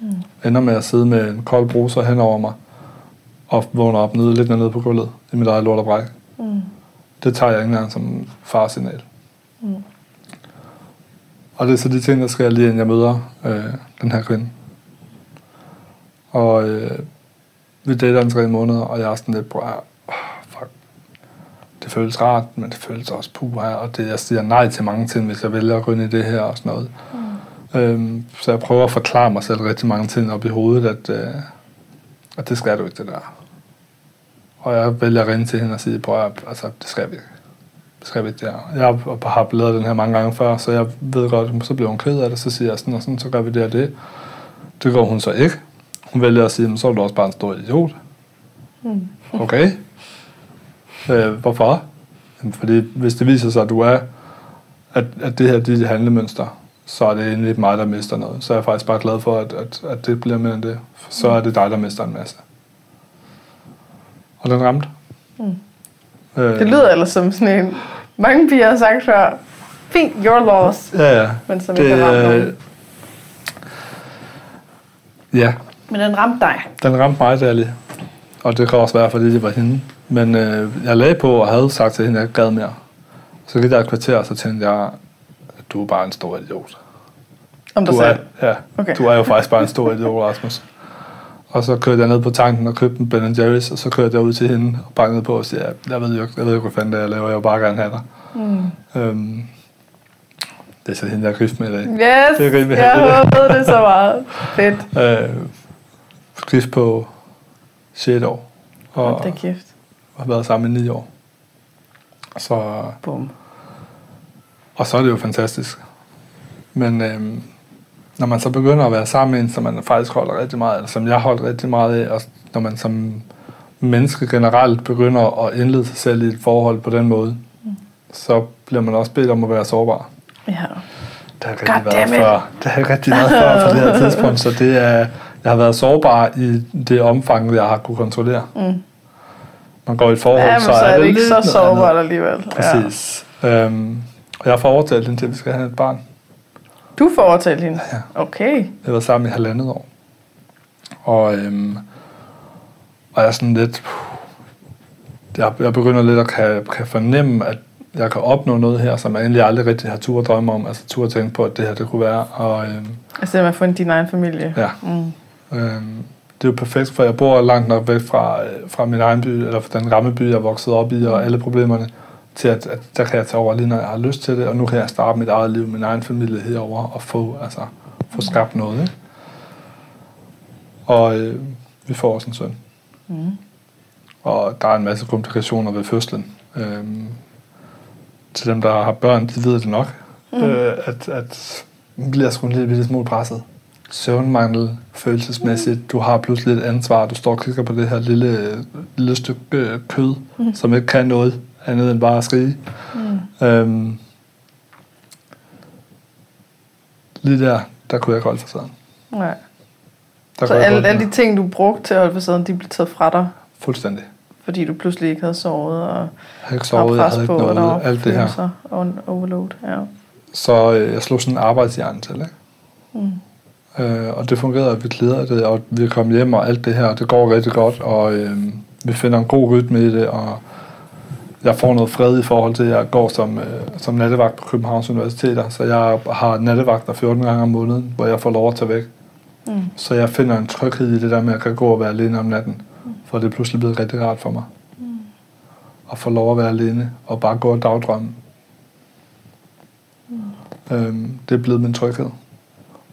Mm. Ender med at sidde med en kold bruser hen over mig. Og vågner op nede, lidt nede på gulvet i mit eget lort og bræk. Mm. Det tager jeg ikke engang som farsignal. Mm. Og det er så de ting, der sker lige inden jeg møder øh, den her kvinde. Og øh, vi dater en tre måneder, og jeg er sådan lidt, fuck. Det føles rart, men det føles også puha, og det, jeg siger nej til mange ting, hvis jeg vælger at gå ind i det her og sådan noget. Mm. Øhm, så jeg prøver at forklare mig selv rigtig mange ting op i hovedet, at, øh, at det skal du ikke, det der. Og jeg vælger at ringe til hende og sige, prøv at, altså, det skal vi. Det skal vi ikke der. Jeg har lavet den her mange gange før, så jeg ved godt, så bliver hun ked af det, så siger jeg sådan og sådan, så gør vi det og det. Det går hun så ikke. Hun vælger at sige, så er du også bare en stor idiot. Mm. Okay. Øh, hvorfor? Jamen, fordi hvis det viser sig, at du er, at, at det her er dit handlemønster, så er det egentlig mig, der mister noget. Så er jeg faktisk bare glad for, at, at, at det bliver mere end det. Så er det dig, der mister en masse. Og den ramte. Mm. Øh, det lyder ellers som sådan en... Mange piger har sagt før, fint, your loss. Ja, ja. Men som det, ikke har ramt nogen. Ja. Men den ramte dig. Den ramte mig, det lige. Og det kan også være, fordi det var hende. Men øh, jeg lagde på og havde sagt til hende, at jeg gad mere. Så gik der et kvarter, så tænkte jeg, at du er bare en stor idiot. Om du selv? Er, ja, okay. du er jo faktisk bare en stor idiot, Rasmus. Og så kørte jeg ned på tanken og købte en Ben Jerry's, og så kørte jeg ud til hende og bankede på og siger, jeg ved jo ikke, jeg ved ikke, hvad fanden det er, jeg laver, jeg vil bare gerne have dig. Mm. Øhm, det er så hende, jeg gift med i dag. Yes, det er jeg håbede det så meget. Fedt. Øh, gift på 6 år. Og, det er gift. Og har været sammen i 9 år. Så, Boom. Og så er det jo fantastisk. Men øhm, når man så begynder at være sammen med en, som man faktisk holder rigtig meget, eller som jeg holder rigtig meget af, og når man som menneske generelt begynder at indlede sig selv i et forhold på den måde, mm. så bliver man også bedt om at være sårbar. Ja. Det har rigtig været før. Det har rigtig været før på det her tidspunkt, så det er, jeg har været sårbar i det omfang, jeg har kunne kontrollere. Mm. Man går i et forhold, ja, så, så er det, det ikke så sårbart alligevel. Præcis. Ja. Øhm, og jeg har fået overtalt hende til, at vi skal have et barn. Du får overtalt hende? Ja. Okay. Jeg var sammen i halvandet år. Og, øhm, og jeg er sådan lidt... Jeg, jeg begynder lidt at kan, kan fornemme, at, jeg kan opnå noget her, som jeg egentlig aldrig rigtig har tur at drømme om. Altså tur at tænke på, at det her det kunne være. Og, øhm, Altså det med at få din egen familie. ja, Mm. Øhm, det er jo perfekt, for jeg bor langt nok væk fra, øh, fra min egen by, eller fra den gamle by, jeg vokset op i, og alle problemerne, til at, at der kan jeg tage over lige, når jeg har lyst til det, og nu kan jeg starte mit eget liv, min egen familie herover og få, altså, få skabt noget. Ikke? Og øh, vi får også en søn. Mm. Og der er en masse komplikationer ved fødslen. Øhm, til dem, der har børn, de ved det nok. Mm. Øh, at, at man bliver sgu en lille smule presset. Søvnmangel, følelsesmæssigt. Du har pludselig et ansvar. Du står og kigger på det her lille, lille stykke øh, kød, mm. som ikke kan noget andet end bare at skrige. Mm. Øhm, lige der, der kunne jeg ikke holde for sådan. Nej. Der Så alle, alle de ting, du brugte til at holde facaden, de blev taget fra dig, Fuldstændig. fordi du pludselig ikke havde sovet og Jeg havde ikke sovet, jeg havde på, ikke noget, alt det her. og overload. Ja. Så øh, jeg slog sådan en arbejdshjerne til, ikke? Mm. Øh, og det fungerede, og vi glæder det, og vi kom hjem og alt det her, og det går rigtig godt, og øh, vi finder en god rytme i det, og jeg får noget fred i forhold til, at jeg går som, øh, som nattevagt på Københavns Universiteter, så jeg har nattevagter 14 gange om måneden, hvor jeg får lov at tage væk. Mm. Så jeg finder en tryghed i det der med, at jeg kan gå og være alene om natten, for det er pludselig blevet rigtig rart for mig. Mm. At få lov at være alene, og bare gå og dagdrømme. Mm. Øhm, det er blevet min tryghed.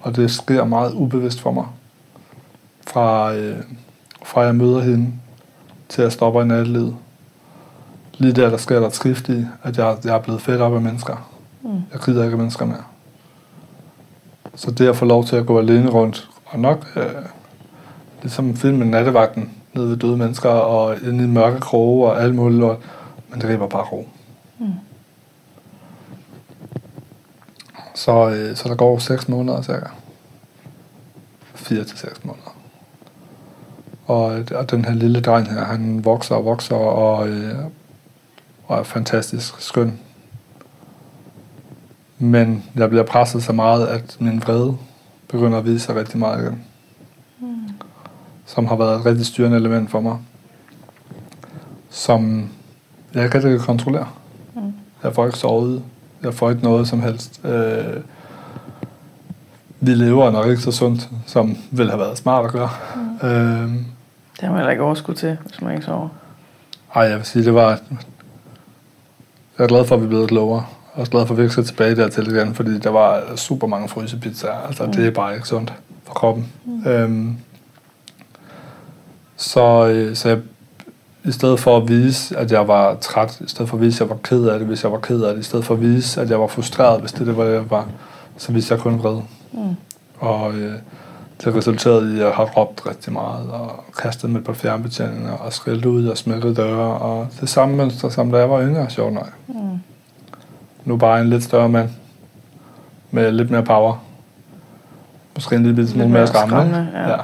Og det sker meget ubevidst for mig. Fra, øh, fra jeg møder hende, til jeg stopper i nattelivet. Lige der, der sker der et skift i, at jeg, jeg er blevet fedt op af mennesker. Mm. Jeg gider ikke af mennesker mere. Så det at få lov til at gå alene rundt, og nok øh, ligesom filmen Nattevagten, nede ved døde mennesker, og inde i mørke kroge og alt muligt lort, men det bare ro. Mm. Så, øh, så der går 6 måneder cirka. 4 til 6 måneder. Og, og den her lille dreng her, han vokser og vokser, og, øh, og er fantastisk skøn. Men jeg bliver presset så meget, at min vrede begynder at vise sig rigtig meget igen. Mm. Som har været et rigtig styrende element for mig. Som jeg ikke rigtig kan kontrollere. Mm. Jeg får ikke sovet. Jeg får ikke noget som helst. Øh, vi lever nok ikke så sundt, som ville have været smart at gøre. Mm. Øh, Det har man heller ikke overskud til, hvis man ikke sover. ej, jeg vil sige, det var... Jeg er glad for, at vi er blevet klogere. Jeg er også glad for, at vi ikke skal tilbage dertil igen, fordi der var super mange frysepizzaer. Altså, mm. det er bare ikke sundt for kroppen. Mm. Øhm, så, øh, så jeg, i stedet for at vise, at jeg var træt, i stedet for at vise, at jeg var ked af det, hvis jeg var ked af det, i stedet for at vise, at jeg var frustreret, hvis det, det var, det jeg var, så viste jeg kun vrede. Mm. Og øh, det resulterede i, at jeg har råbt rigtig meget, og kastet med på fjernbetjeninger, og skældt ud og smækket døre, og det samme mønster, som da jeg var yngre, sjovt nok. Mm. Nu bare en lidt større mand, med lidt mere power. Måske en lille smule Lidt mere skræmmende, ja. ja.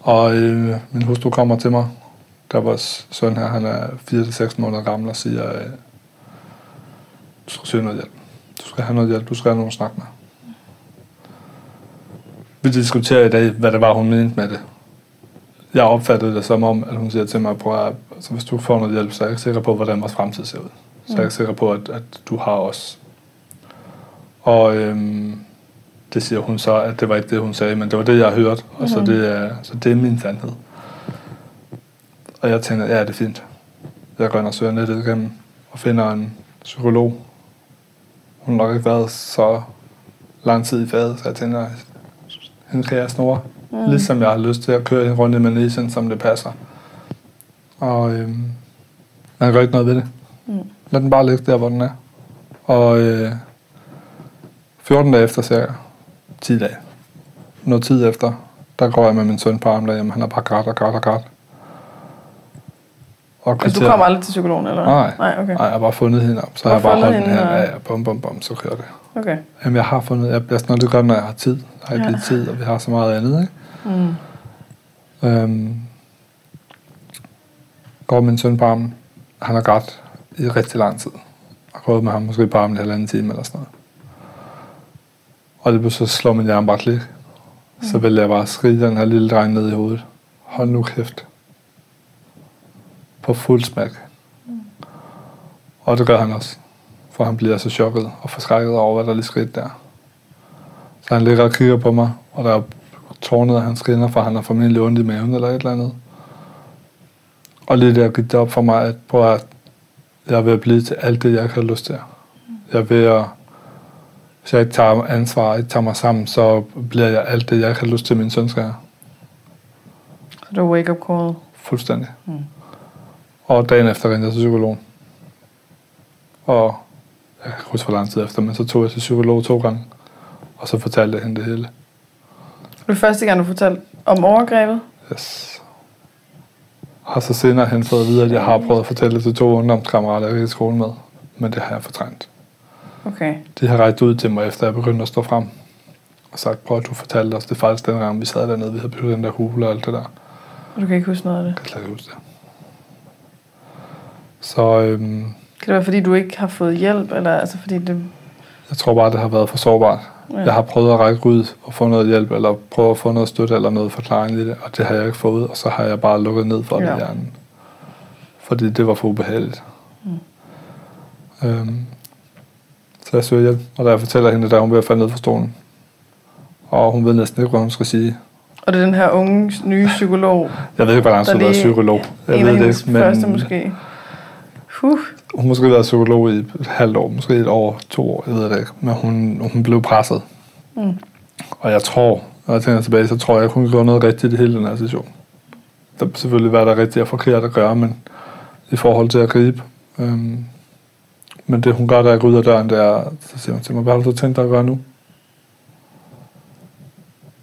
Og øh, min hustru kommer til mig, der vores søn her, han er 4-6 måneder gammel, og siger, øh, du skal søge noget hjælp. Du skal have noget hjælp, du skal have nogen at snakke med. Vi diskuterer i dag, hvad det var, hun mente med det. Jeg opfattede det som om, at hun siger til mig, prøv at, altså, hvis du får noget hjælp, så er jeg ikke sikker på, hvordan vores fremtid ser ud. Så jeg er ikke sikker på, at, at du har os. Og øhm, det siger hun så, at det var ikke det, hun sagde, men det var det, jeg har hørt, og så, det er, så det er min sandhed. Og jeg tænker, ja, det er fint. Jeg går ind og søger nettet igennem og finder en psykolog. Hun har nok ikke været så lang tid i faget, så jeg tænker, hende kan jeg snore. Mm. Ligesom jeg har lyst til at køre rundt i Malaysia, som det passer. Og øhm, man gør ikke noget ved det. Mm. Lad den bare ligge der, hvor den er. Og øh, 14 dage efter cirka, 10 dage, noget tid efter, der går jeg med min søn på armen derhjemme. Han har bare grædt og grædt og grædt. Og Altså, du kommer aldrig til psykologen, eller? Nej. Nej, okay. Nej, jeg har bare fundet hende op. Så har jeg bare holdt den her. og- Ja, ja, bum, bum, bum, så kører det. Okay. Jamen, jeg har fundet, jeg bliver sådan noget, det gør, når jeg har tid. Jeg har ikke Ja. tid, og vi har så meget andet, ikke? Mm. Øhm, går min søn på armen. Han har grædt i rigtig lang tid. Jeg har gået med ham måske på armen i halvanden time eller sådan noget. Og det så slår min hjerne bare klik. Så vil jeg bare skrige den her lille dreng ned i hovedet. Hold nu kæft. På fuld smæk. Og det gør han også. For han bliver så chokket og forskrækket over, hvad der lige skete der. Så han ligger og kigger på mig, og der er tårnet af hans kinder, for han har formentlig ondt i maven eller et eller andet. Og lige der gik det op for mig, at, prøv at jeg er ved at blive til alt det, jeg ikke har lyst til. Jeg er ved at, hvis jeg ikke tager ansvar ikke tager mig sammen, så bliver jeg alt det, jeg ikke har lyst til, min søn skal have. Så det var wake-up call. Fuldstændig. Mm. Og dagen efter rendte jeg til psykolog. Og jeg kan huske, hvor lang tid efter, men så tog jeg til psykolog to gange. Og så fortalte jeg hende det hele. Det var første gang, du fortalte om overgrebet. Yes. Og så senere hen fået at vide, at jeg har prøvet at fortælle det til to ungdomskammerater, jeg i skole med. Men det har jeg fortrængt. Okay. De har rækket ud til mig, efter jeg begyndte at stå frem. Og sagt, prøv at du fortalte os det faktisk den gang, vi sad dernede, vi havde bygget den der hule og alt det der. Og du kan ikke huske noget af det. Jeg kan slet ikke huske det. Så øhm, Kan det være, fordi du ikke har fået hjælp? Eller altså fordi det... jeg tror bare, det har været for sårbart. Ja. Jeg har prøvet at række ud og få noget hjælp, eller prøve at få noget støtte eller noget forklaring i det, og det har jeg ikke fået, og så har jeg bare lukket ned for det Ja. i hjernen. Fordi det var for ubehageligt. Mm. Øhm, så jeg søger hjælp, og da jeg fortæller hende, der er hun ved at falde ned fra stolen. Og hun ved næsten ikke, hvad hun skal sige. Og det er den her unge, nye psykolog. Jeg ved ikke, hvordan hun er psykolog. Jeg en ved af det men første måske. Huh. hun måske været psykolog i et halvt år, måske et år, to år, jeg ved det ikke. Men hun, hun blev presset. Mm. Og jeg tror, når jeg tænker tilbage, så tror jeg, at hun gjorde noget rigtigt i hele den her situation. Der er selvfølgelig, hvad der er rigtigt og forkert at gøre, men i forhold til at gribe. Øhm, men det hun gør, da jeg går ud af døren, det er, så siger hun til mig, hvad har du tænkt dig at gøre nu?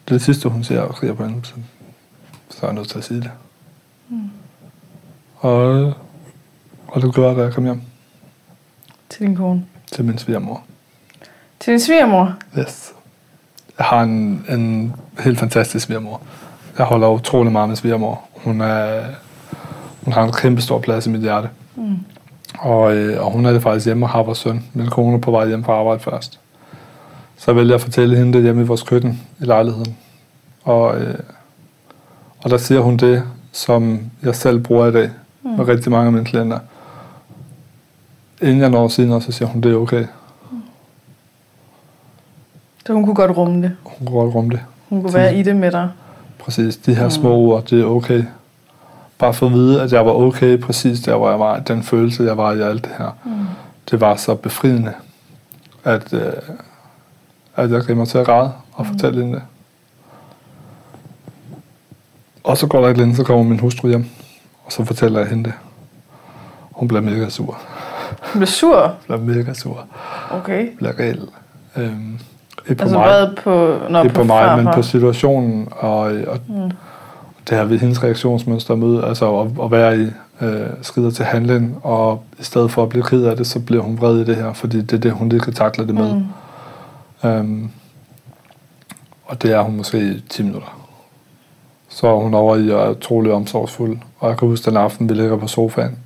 Det er det sidste, hun siger, og skriger på hende, så, så er jeg nødt til at sige det. Mm. Og, og det gjorde jeg, da jeg kom hjem Til din kone. til min svigermor. Til din svigermor. Yes. Jeg har en, en helt fantastisk svigermor. Jeg holder utrolig meget med svigermor. Hun, er, hun har en kæmpe stor plads i mit hjerte. Mm. Og, øh, og hun er det faktisk hjemme og har vores søn. Min kone er på vej hjem fra arbejde først. Så vælger jeg at fortælle hende det hjemme i vores køkken i lejligheden. Og, øh, og der siger hun det, som jeg selv bruger i dag mm. med rigtig mange af mine klienter. Inden jeg når noget, så siger hun, det er okay. Så hun kunne godt rumme det. Hun kan godt rumme det. Hun kunne være i det med dig. Præcis, de her små ord, det er okay. Bare for at vide, at jeg var okay præcis der, hvor jeg var. Den følelse, jeg var i alt det her. Mm. Det var så befriende, at, øh, at jeg gav mig til at græde og mm. fortælle hende det. Og så går der ikke længe, så kommer min hustru hjem, og så fortæller jeg hende det. Hun bliver mega sur. Hun blev sur. Bliver mega sur. Okay. Bliver reelt. Øhm, ikke på Altså mig. hvad på... Nå, ikke på mig, men farfar. på situationen, og, og mm. det her ved hendes reaktionsmønster med, altså at, at være i øh, skrider til handling, og i stedet for at blive ked af det, så bliver hun vred i det her, fordi det er det, hun lige kan takle det med. Mm. Øhm, og det er hun måske i 10 minutter. Så er hun over i og er utrolig omsorgsfuld. Og jeg kan huske den aften, vi ligger på sofaen,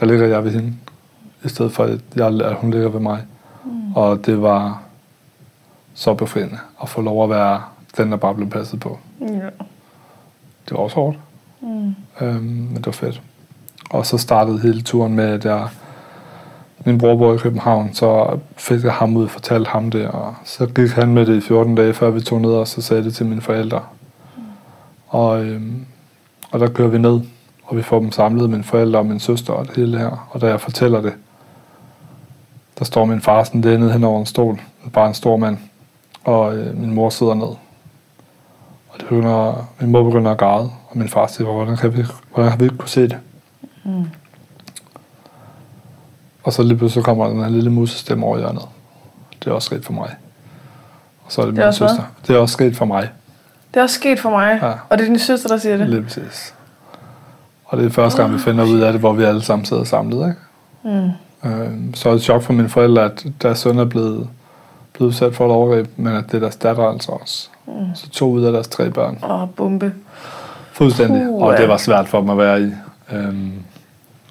der ligger jeg ved hende, i stedet for at, jeg, at hun ligger ved mig. Mm. Og det var så befriende at få lov at være den, der bare blev passet på. Ja. Det var også hårdt, Mm. øhm, men det var fedt. Og så startede hele turen med, at jeg, min bror bor i København, så fik jeg ham ud og fortalte ham det, og så gik han med det i 14 dage, før vi tog ned, og så sagde det til mine forældre. Og, øhm, og der kører vi ned, og vi får dem samlet, mine forældre og min søster og det hele her. Og da jeg fortæller det, der står min far sådan nede hen over en stol, bare en stor mand, og øh, min mor sidder ned. Og det begynder, min mor begynder at græde, og min far siger, hvordan, kan vi, hvordan har vi ikke kunne se det? Mm. Og så lige pludselig kommer den her lille musestemme over hjørnet. Det er også sket for mig. Og så er det, Det min også hvad? søster. Det er også sket for mig. Det er også sket for mig. Ja. Og det er din søster, der siger det. Lige præcis. Og det er første gang, vi finder ud af det, hvor vi alle sammen sidder samlet. Ikke? Mm. Øhm, så er det et chok for mine forældre, at deres søn er blevet, blevet udsat for et overgreb, men at det er deres datter altså også. Mm. Så to ud af deres tre børn. Åh, bombe. Fuldstændig. Puh, og det var svært for dem at være i. Øhm,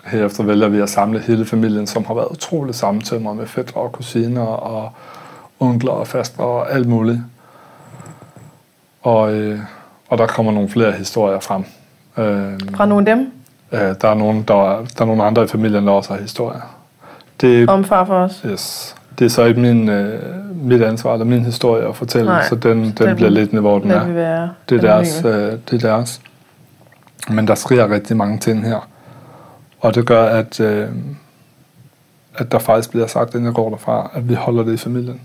herefter vælger vi at samle hele familien, som har været utroligt sammentømret med fætter og kusiner og onkler og faster og alt muligt. Og, øh, og der kommer nogle flere historier frem. Øhm, Fra nogle af dem. Øh, der, er nogen, der, er, der er nogle andre i familien, der også har historier. Det, om far for os. yes. det er så ikke min, øh, mit ansvar eller min historie at fortælle, Nej, så den, den, den bliver lidt hvor den er. være Det er, deres, øh, det er deres. Men der sker rigtig mange ting her. Og det gør, at, øh, at der faktisk bliver sagt, inden jeg går derfra, at vi holder det i familien.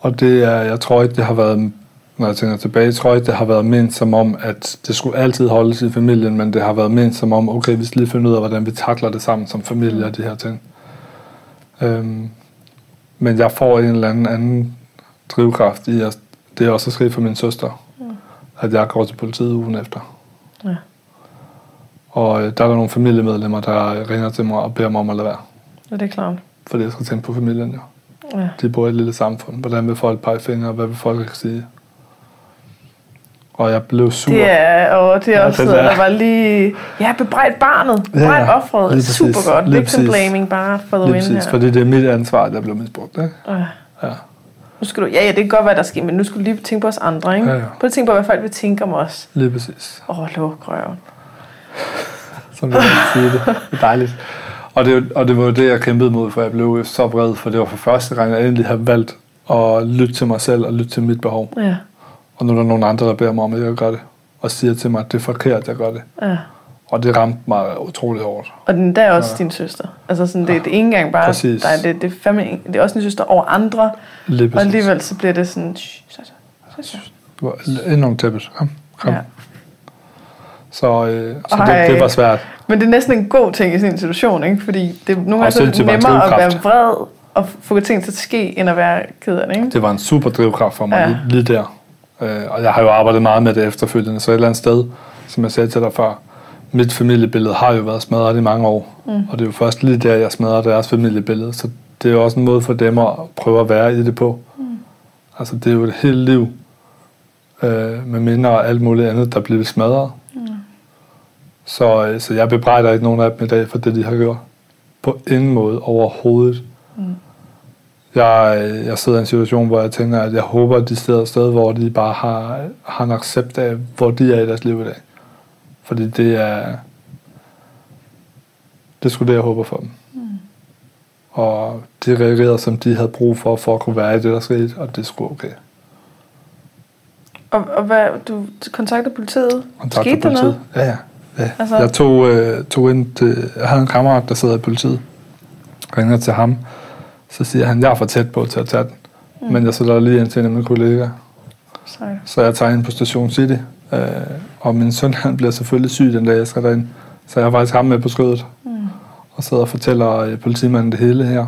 Og det er, jeg tror ikke, det har været, når jeg tænker tilbage, jeg tror ikke, det har været ment som om, at det skulle altid holdes i familien, men det har været ment som om, okay, vi skal lige finde ud af, hvordan vi takler det sammen som familie og de her ting. Øhm, men jeg får en eller anden anden drivkraft i, at det er også sket for min søster, Mm. at jeg går til politiet ugen efter. Ja. Og øh, der er der nogle familiemedlemmer, der ringer til mig og beder mig om at lade være. Ja, det er klart. Fordi jeg skal tænke på familien, jo. Ja. De bor i et lille samfund. Hvordan vil folk pege fingre, hvad vil folk ikke sige? Og jeg blev sur. Det er, og det er også er- der var lige... Ja, bebrejdt barnet. Ja, Bebrejdt ja. offeret. Lige præcis. Super godt. Victim blaming bare for the win præcis, her. fordi det er mit ansvar, jeg blev misbrugt. Ikke? Ja. Ja. Nu skal du, ja, ja, det kan godt være, der sker, men nu skal du lige tænke på os andre, ikke? Ja, ja. Prøv at tænke på, hvad folk vil tænke om os. Lige præcis. Åh, oh, luk røven. Som jeg vil sige det. Det er dejligt. Og det, og det var det, jeg kæmpede mod, for jeg blev så vred, for det var for første gang, jeg endelig havde valgt at lytte til mig selv og lytte til mit behov. Ja, Og nu er der nogle andre, der beder mig om, at jeg gør det. Og siger til mig, at det er forkert, at jeg gør det. ja. Og det ramte mig utrolig hårdt. Og den der er også Ja. din søster. Altså sådan, det, det er ikke engang bare Præcis. dig, det, det, er fandme, det er også din søster over andre, Lige og alligevel så bliver det sådan, "Shh, så, så, så, så. Under tæppet. Kom, kom. Ja. Ja. Så, øh, så Ej. det, det var svært. Men det er næsten en god ting i sådan en situation, ikke? Fordi det er nogle gange så er det nemmere at være vred og få ting til at ske, end at være ked af det, ikke? Det var en super drivkraft for mig Ja. ja. lige, lige der. Øh, og jeg har jo arbejdet meget med det efterfølgende, så et eller andet sted, som jeg sagde til dig før, mit familiebillede har jo været smadret i mange år. Mm. Og det er jo først lige der, jeg smadrer deres familiebillede. Så det er jo også en måde for dem at prøve at være i det på. Mm. Altså det er jo et helt liv øh, med minder og alt muligt andet, der bliver smadret. Mm. Så, øh, så jeg bebrejder ikke nogen af dem i dag for det, de har gjort. På ingen måde overhovedet. Jeg, jeg sidder i en situation, hvor jeg tænker, at jeg håber, at de sidder et sted, hvor de bare har, har en accept af, hvor de er i deres liv i dag. Fordi det er... Det skulle det, jeg håber for dem. Mm. Og de reagerede, som de havde brug for, for at kunne være i det, der skete, og det skulle okay. Og, og hvad, du kontakter politiet? Kontakt Skete der noget? Ja, ja. ja. Altså... Jeg tog, øh, tog ind til... Jeg havde en kammerat, der sidder i politiet. Ringer til ham. Så siger han, jeg er for tæt på til at tage den. Mm. Men jeg sætter lige ind til en af mine kollegaer. Så jeg tager ind på Station City. Øh, og min søn han bliver selvfølgelig syg den dag, jeg skal derind. Så jeg har faktisk ham med på skødet. Mm. Og sidder og fortæller øh, politimanden det hele her.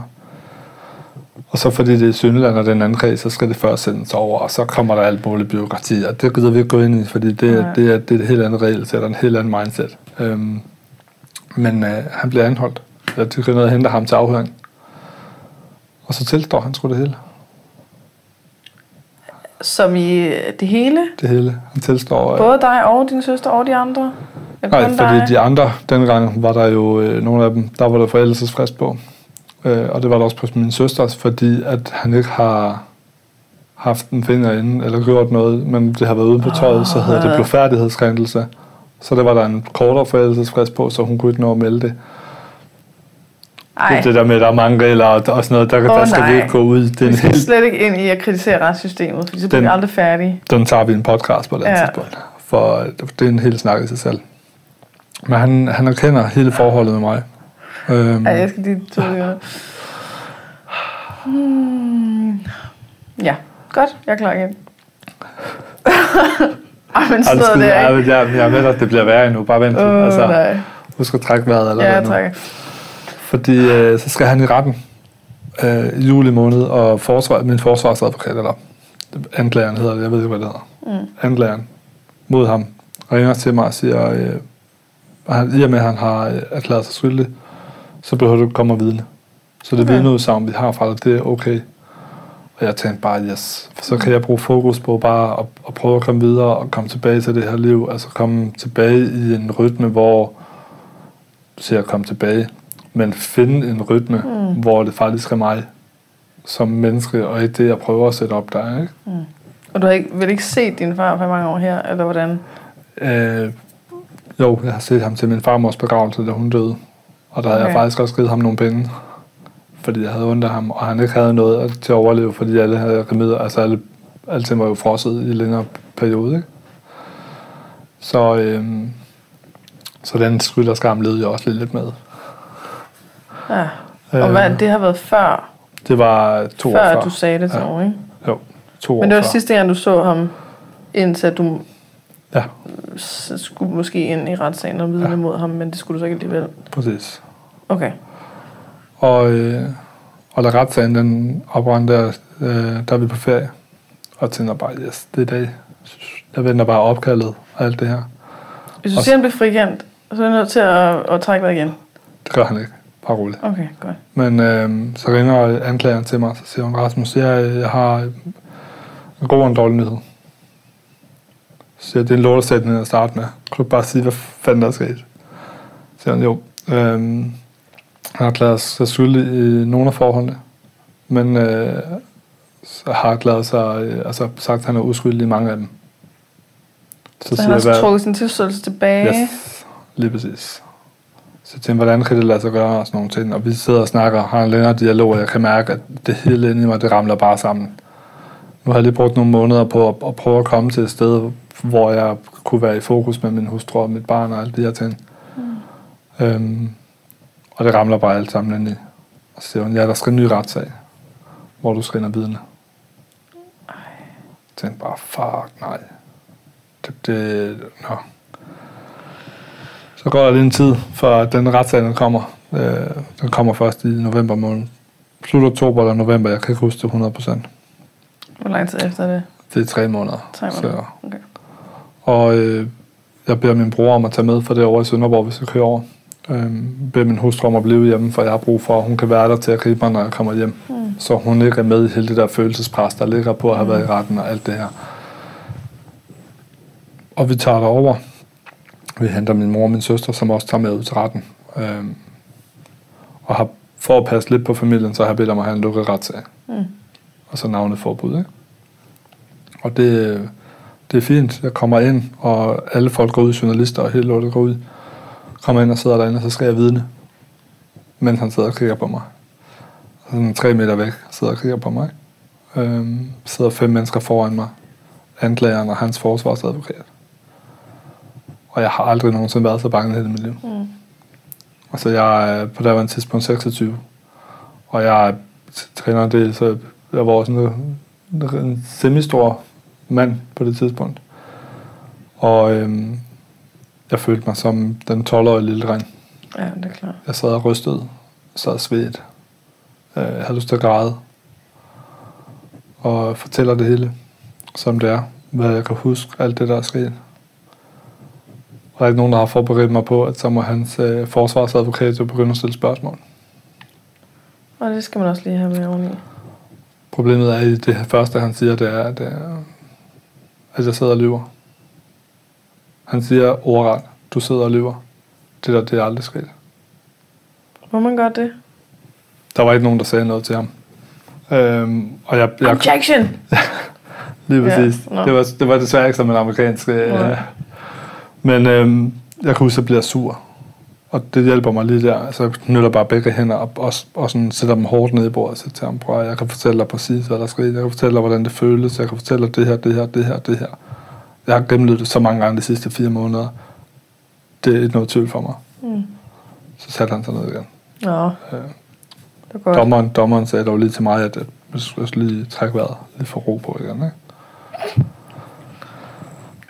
Og så fordi det er Sønderland og den anden kreds, så skal det først sendes over, og så kommer der alt muligt byråkrati, og det gider vi ikke gå ind i, fordi det, er, det, er, det er et helt andet regelsæt og en helt anden mindset. Øhm, men øh, han bliver anholdt. Jeg de ned og henter ham til afhøring. Og så tilstår han sgu det hele. Som i øh, det hele? Det hele. Han tilstår... Øh, Både dig og din søster og de andre? Eller Nej, fordi dig? de andre, dengang var der jo øh, nogle af dem, der var der forældelsesfrist på. Øh, og det var der også på min søsters, fordi at han ikke har haft en finger inde, eller gjort noget, men det har været ude på tøjet, så hedder det Ah. blodfærdighedskrænkelse. Så det var der en kortere forældelsesfrist på, så hun kunne ikke nå at melde det. Ej, Det, det der med, at der er mange regler og, og sådan noget, der, Åh, der skal nej. vi ikke gå ud. Det er vi skal helt, slet ikke ind i at kritisere retssystemet, for så bliver Den- vi aldrig færdige. den tager vi en podcast på den Ja. tidspunkt. For det er en hel snak i sig selv. Men han, han erkender hele forholdet med mig. Øhm, Ej, jeg skal lige to sekunder. Hmm. Ja, godt. Jeg er klar igen. Ej, men noget Undskyld, der, jeg, jeg, jeg at det bliver værre endnu. Bare vent. Åh, altså, nej. husk at trække vejret. Eller Ja, nu. tak. Fordi øh, så skal han i retten øh, i juli måned, og forsvar, min forsvarsadvokat, eller anklageren hedder det, jeg ved ikke, hvad det hedder. Mm. Anklageren mod ham ringer til mig og siger, øh, han, i og med, at han har øh, erklæret sig skyldig, så behøver du ikke komme og vidne. Så det Okay. vidneudsagn, vi har fra dig, det er okay. Og jeg tænkte bare, yes, for så kan jeg bruge fokus på bare at, at prøve at komme videre og komme tilbage til det her liv. Altså komme tilbage i en rytme, hvor siger at komme tilbage, men finde en rytme, mm. hvor det faktisk er mig som menneske, og ikke det, jeg prøver at sætte op der. Ikke? Og du har ikke, vel ikke set din far for mange år her, eller hvordan? Øh, jo, jeg har set ham til min farmors begravelse, da hun døde. Og der havde jeg Okay. faktisk også givet ham nogle penge, fordi jeg havde ondt af ham, og han ikke havde noget til at overleve, fordi alle havde remedier, altså alle, alting var jo frosset i en længere periode, ikke? Så, øhm, så den skyld og skam levede jeg også lidt med. Ja. Og hvad, det har været før, Det var to før, år før. du sagde det til Ja. nogen, ikke? Jo, to Men det år var før. sidste gang, du så ham, indtil du Ja, skulle måske ind i retssagen og vidne Ja. mod ham, men det skulle du så ikke alligevel. præcis. Okay. Og, øh, og da retssagen den oprandt der, øh, der er vi på ferie. Og tænker bare, yes, det er dag. Jeg venter bare opkaldet og alt det her. Hvis du Og- siger, han bliver frikendt, så er du nødt til at, at trække dig igen. Det gør han ikke. Bare roligt. Okay, godt. Men øh, så ringer anklageren til mig, så siger hun, Rasmus, jeg, jeg har en god og en dårlig nyhed. Så siger jeg, det er en lortesætning at starte med. Kan du bare sige, hvad fanden der er sket? Så siger hun, jo. Øh, han har erklæret sig skyldig i nogle af forholdene, men øh, så har erklæret sig, øh, altså sagt, at han er uskyldig i mange af dem. Så, så han har så trukket sin tilståelse tilbage. Yes, lige præcis. Så tænkte, hvordan kan det lade sig gøre og sådan nogle ting. Og vi sidder og snakker, har en længere dialog, og jeg kan mærke, at det hele inde i mig, det ramler bare sammen. Nu har jeg lige brugt nogle måneder på at, at prøve at komme til et sted, hvor jeg kunne være i fokus med min hustru og mit barn og alle de her ting. Mm. Øhm, og det ramler bare alt sammen ind i. Og så siger hun, ja, der skal en ny retssag, hvor du skal ind og vidne. Jeg tænkte bare, fuck nej. Det, det, nå. Så går lige en tid, før den retssag den kommer. Øh, den kommer først i november måned. Slut oktober eller november, jeg kan ikke huske det 100%. Hvor lang tid efter det? Det er tre måneder. Tre måneder. Okay. Og øh, jeg beder min bror om at tage med, for det er over i Sønderborg, hvis jeg kører over. Øh, beder min hustru om at blive hjemme, for jeg har brug for, at hun kan være der til at gribe mig, når jeg kommer hjem. Mm. Så hun ikke er med i hele det der følelsespres, der ligger på at have været i retten og alt det her. Og vi tager derover. Vi henter min mor og min søster, som også tager med ud til retten. Øh, og har, for at passe lidt på familien, så har jeg bedt om at have en lukket retssag. Mm. Og så navneforbud, ikke? Og det, det er fint. Jeg kommer ind, og alle folk går ud, journalister og hele lortet går ud. Kommer ind og sidder derinde, og så skal jeg vidne. Mens han sidder og kigger på mig. Sådan tre meter væk sidder og kigger på mig. Øhm, sidder fem mennesker foran mig. Anklageren og hans forsvarsadvokat. Og jeg har aldrig nogensinde været så bange i hele mit liv. Mm. Altså jeg er på det her tidspunkt 26. Og jeg er træner del, så jeg var sådan en, en semi-stor mand på det tidspunkt. Og øhm, jeg følte mig som den 12-årige lille dreng. Ja, det er klart. Jeg sad og rystede, sad og svedt. Øh, Jeg havde lyst til at græde. Og fortæller det hele, som det er. Hvad jeg kan huske, alt det der er sket. Og der er ikke nogen, der har forberedt mig på, at så må hans øh, forsvarsadvokat jo begynde at stille spørgsmål. Og det skal man også lige have med oveni. Problemet er i det første, han siger, det er, at, øh, at jeg sidder og lyver. Han siger ordret, du sidder og lyver. Det der, det er aldrig sket. Må man godt det? Der var ikke nogen, der sagde noget til ham. Øhm, og jeg, jeg, Objection! lige Ja, præcis. nå. det, var, det var desværre ikke som en amerikansk. Øh, Nej. Men øhm, jeg kan huske, at jeg bliver sur. Og det hjælper mig lige der. Så jeg knytter bare begge hænder op og, og sådan sætter dem hårdt ned i bordet og siger til ham, prøv jeg kan fortælle dig præcis, hvad der sker. Jeg kan fortælle dig, hvordan det føles. Jeg kan fortælle dig det her, det her, det her, det her. Jeg har gennemlevet det så mange gange de sidste fire måneder. Det er ikke noget tvivl for mig. Mm. Så satte han sig ned igen. Nå, Øh, det var. Dommeren, dommeren sagde dog lige til mig, at jeg skulle lige trække vejret, lige få ro på igen. Ikke?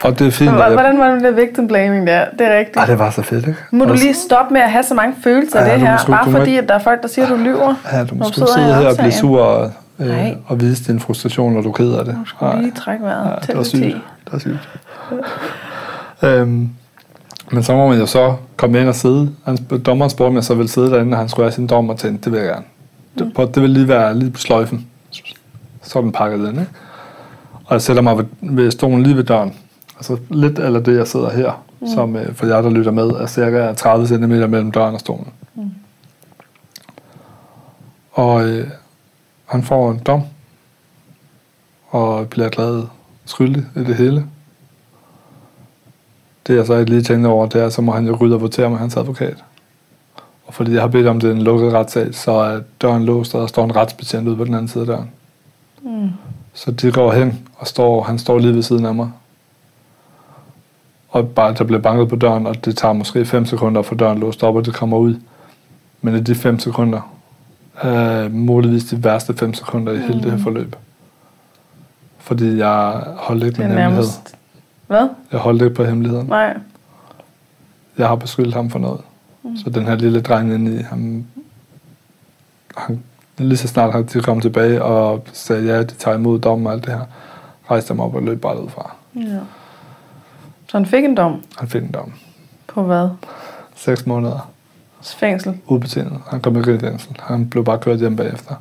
Og det er fint. Jeg- Hvordan var det med victim blaming der? Det er rigtigt. Ej, det var så fedt, ikke? Må du Også- lige stoppe med at have så mange følelser af Ja, det her, sgu- bare fordi, at der er folk, der siger, at du lyver? Ja, du må sgu sidde her og blive sur og, øh, Nej. og vise din frustration, når du er ked af det. Du skulle lige trække vejret. Ja, det var sygt. 10. Det var sygt. øhm, men så må man jo så komme ind og sidde. Han, dommeren spurgte, om jeg så ville sidde derinde, og han skulle have sin dom, og tænkte, det vil jeg gerne. Det, på, det vil lige være lige på sløjfen. Så er den pakket ind, ikke? Og jeg sætter mig ved, ved stolen lige ved døren. Altså lidt eller det, jeg sidder her, mm. som øh, for jer, der lytter med, er cirka 30 cm mellem døren og stolen. Mm. Og øh, han får en dom, og bliver glad skyldig i det hele. Det jeg så ikke lige tænkte over, det er, så må han jo rydde og votere med hans advokat. Og fordi jeg har bedt om det er en lukket retssag, så er døren låst, og der står en retsbetjent ude på den anden side af døren. Mm. Så de går hen, og står, han står lige ved siden af mig. Og bare, der bliver banket på døren, og det tager måske 5 sekunder at få døren låst op, og det kommer ud. Men i de 5 sekunder, er muligvis de værste 5 sekunder i hele det her forløb. Fordi jeg holdt ikke Det min hemmelighed. nærmest... Hvad? Jeg holdt ikke på hemmeligheden. Nej. Jeg har beskyldt ham for noget. Mm. Så den her lille dreng inde i ham, han, lige så snart han kom tilbage og sagde, ja, de tager imod dommen og alt det her, rejste ham op og løb bare ud fra. Ja. Så han fik en dom Han fik en dom. på hvad? 6 måneder Fængsel. ubetinget. Han kom ikke i fængsel. Han blev bare kørt hjem bagefter.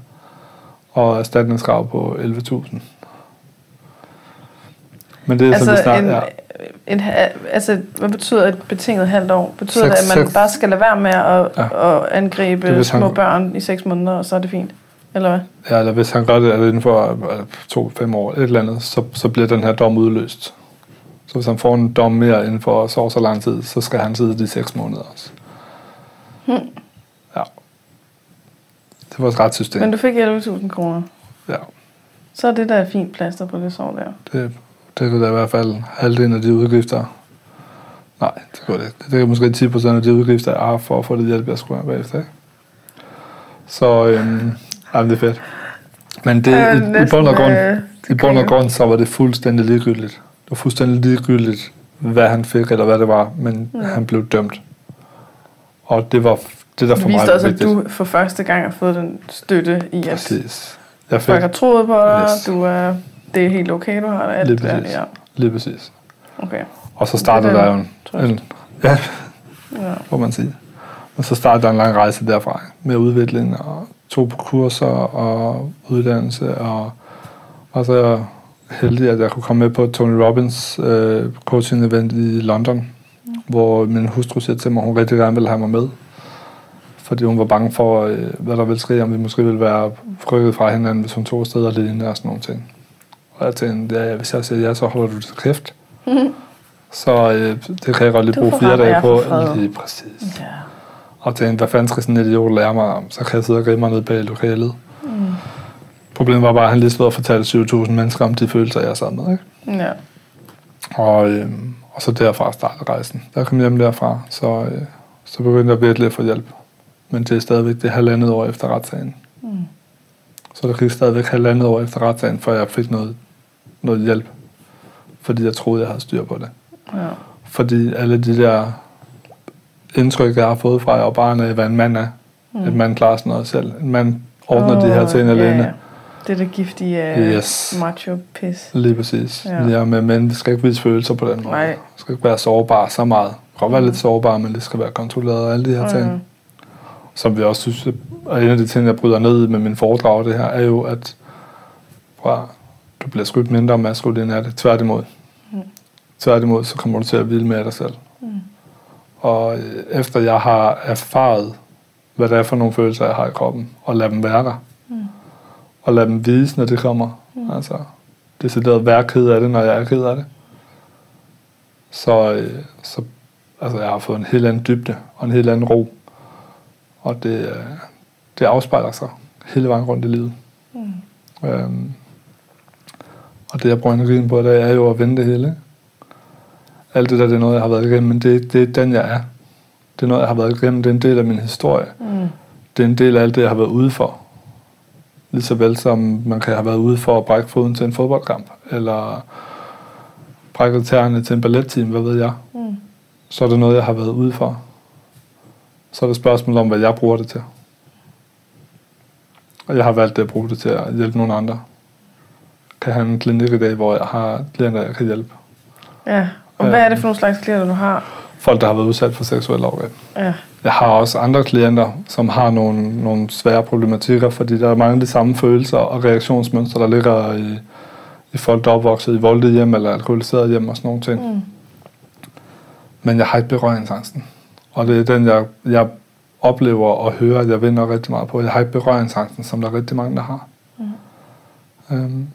Og erstatningskrav på 11.000. Men det er altså, sådan, det en, snart, ja. en, altså, hvad betyder et betinget halvt år? Betyder Seks- det, at man seks- bare skal lade være med at, Ja. at angribe Det hvis han- små børn i seks måneder, og så er det fint? Eller hvad? Ja, eller hvis han gør det altså inden for øh, to-fem år, et eller andet, så, så bliver den her dom udløst. Så hvis han får en dom mere inden for så og så lang tid, så skal han sidde de seks måneder også. Hmm. Ja. Det er vores retssystem. Men du fik 11.000 kroner. Ja, Så er det der et fint plaster på det sår der. det, det kan da i hvert fald halvdelen af de udgifter. Nej, det går det. Det er måske 10 procent af de udgifter, jeg har for at få det hjælp, jeg skulle have bagefter. Ikke? Så øhm, jamen, det er fedt. Men det, er i, i næsten, bund og grund, øh, I bund og grund, så var det fuldstændig ligegyldigt. Det var fuldstændig ligegyldigt, hvad han fik, eller hvad det var, men ja. han blev dømt. Og det var det, der for Det mig var også, at du for første gang har fået den støtte i, at Præcis. Jeg fik folk har troet på dig, Yes. du er, det er helt okay, du har det. Alt Lige der, præcis. ja. lige præcis. Okay. Og så startede er der jo en, en ja, Ja. må man sige. Og så startede der en lang rejse derfra, med udvikling og to på kurser og uddannelse, og og så heldig, at jeg kunne komme med på Tony Robbins øh, coaching event i London, mm. hvor min hustru siger til mig, at hun rigtig gerne ville have mig med. Fordi hun var bange for, øh, hvad der ville ske, om vi måske ville være rykket fra hinanden, hvis hun tog afsted alene og sådan nogle ting. Og jeg tænkte, ja, hvis jeg siger ja, så holder du til kæft. Så øh, det kan jeg godt lige Du bruge fire og dage på. Lige præcis. ja. Og tænkte, hvad fanden skal sådan en idiot lære mig om? Så kan jeg sidde og grine mig ned bag lokalet. Mm. Problemet var bare, at han lige stod og fortalte 20.000 mennesker om de følelser, jeg sad med. Ikke? Ja. Og, øh, og så derfra startede rejsen. Da jeg kom hjem derfra, så, øh, så begyndte jeg virkelig at få hjælp. Men det er stadigvæk det halvandet år efter retssagen. Mm. Så der gik stadigvæk halvandet år efter retssagen, før jeg fik noget, noget hjælp. Fordi jeg troede, jeg havde styr på det. ja. Fordi alle de der indtryk, jeg har fået fra, jeg var barn af, hvad en mand er. Mm. En mand klarer sådan noget selv. En mand ordner oh, de her ting alene. Ja. Det er det giftige uh, Yes. macho-pis. Lige præcis. Ja. Ja. ja, men mænd skal ikke vise følelser på den måde. Nej. Det skal ikke være sårbar så meget. Det kan godt være lidt sårbar, men det skal være kontrolleret og alle de her ting. Mm. Som vi også synes, og en af de ting, jeg bryder ned med min foredrag, det her, er jo, at prøv, at- du bliver skudt mindre maskulin af det. Tværtimod. Mm. Tværtimod, så kommer du til at hvile med dig selv. Mm. Og øh, efter jeg har erfaret, hvad det er for nogle følelser, jeg har i kroppen, og lade dem være der. Og lade dem vise, når det kommer. Mm. Altså, decideret være ked af det, når jeg er ked af det. Så, øh, så altså, jeg har fået en helt anden dybde og en helt anden ro. Og det, øh, det afspejler sig hele vejen rundt i livet. Mm. Øhm, og det, jeg bruger energien på i dag, er jo at vende det hele. Alt det der, det er noget, jeg har været igennem, men det, det er den, jeg er. Det er noget, jeg har været igennem. Det er en del af min historie. Mm. Det er en del af alt det, jeg har været ude for. Lige så vel som man kan have været ude for at brække foden til en fodboldkamp, eller brække tæerne til en balletteam, hvad ved jeg. Mm. Så er det noget, jeg har været ude for. Så er det et spørgsmål om, hvad jeg bruger det til. Og jeg har valgt at bruge det til at hjælpe nogle andre. Kan have en klinik i dag, hvor jeg har klienter, jeg kan hjælpe. Ja. Og hvad er det for nogle slags klienter, du har? Folk, der har været udsat for seksuelle overgreb. Ja. Jeg har også andre klienter, som har nogle, nogle svære problematikker, fordi der er mange af de samme følelser og reaktionsmønstre, der ligger i, i folk, der er opvokset i voldelige hjem eller alkoholiseret hjem og sådan nogle ting. Mm. Men jeg har ikke berøringsangsten. Og det er den, jeg, jeg oplever og hører, at jeg vinder rigtig meget på. Jeg har ikke berøringsangsten, som der er rigtig mange, der har. Mm. Øhm,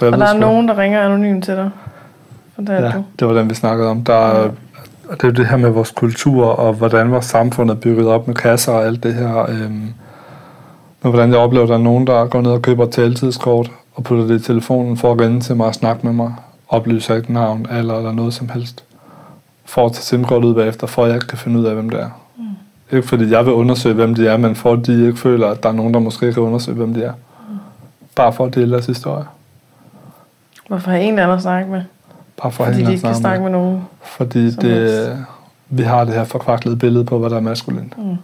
Og der er nogen, der ringer anonymt til dig. Det Ja, du. det var den, vi snakkede om. Der er og det er jo det her med vores kultur, og hvordan vores samfund er bygget op med kasser og alt det her. Øhm, men hvordan jeg oplever, at der er nogen, der går ned og køber taltidskort, og putter det i telefonen for at ringe til mig og snakke med mig, oplyser ikke navn, alder eller noget som helst. For at tage simkortet ud bagefter, for at jeg ikke kan finde ud af, hvem det er. Mm. Ikke fordi jeg vil undersøge, hvem de er, men for at de ikke føler, at der er nogen, der måske kan undersøge, hvem de er. Mm. Bare for at dele deres historie. Hvorfor har en anden at snakke med? For at Fordi de ikke kan at snakke med nogen. Fordi det, helst. vi har det her forkvaklede billede på, hvad der er maskulint. Mm.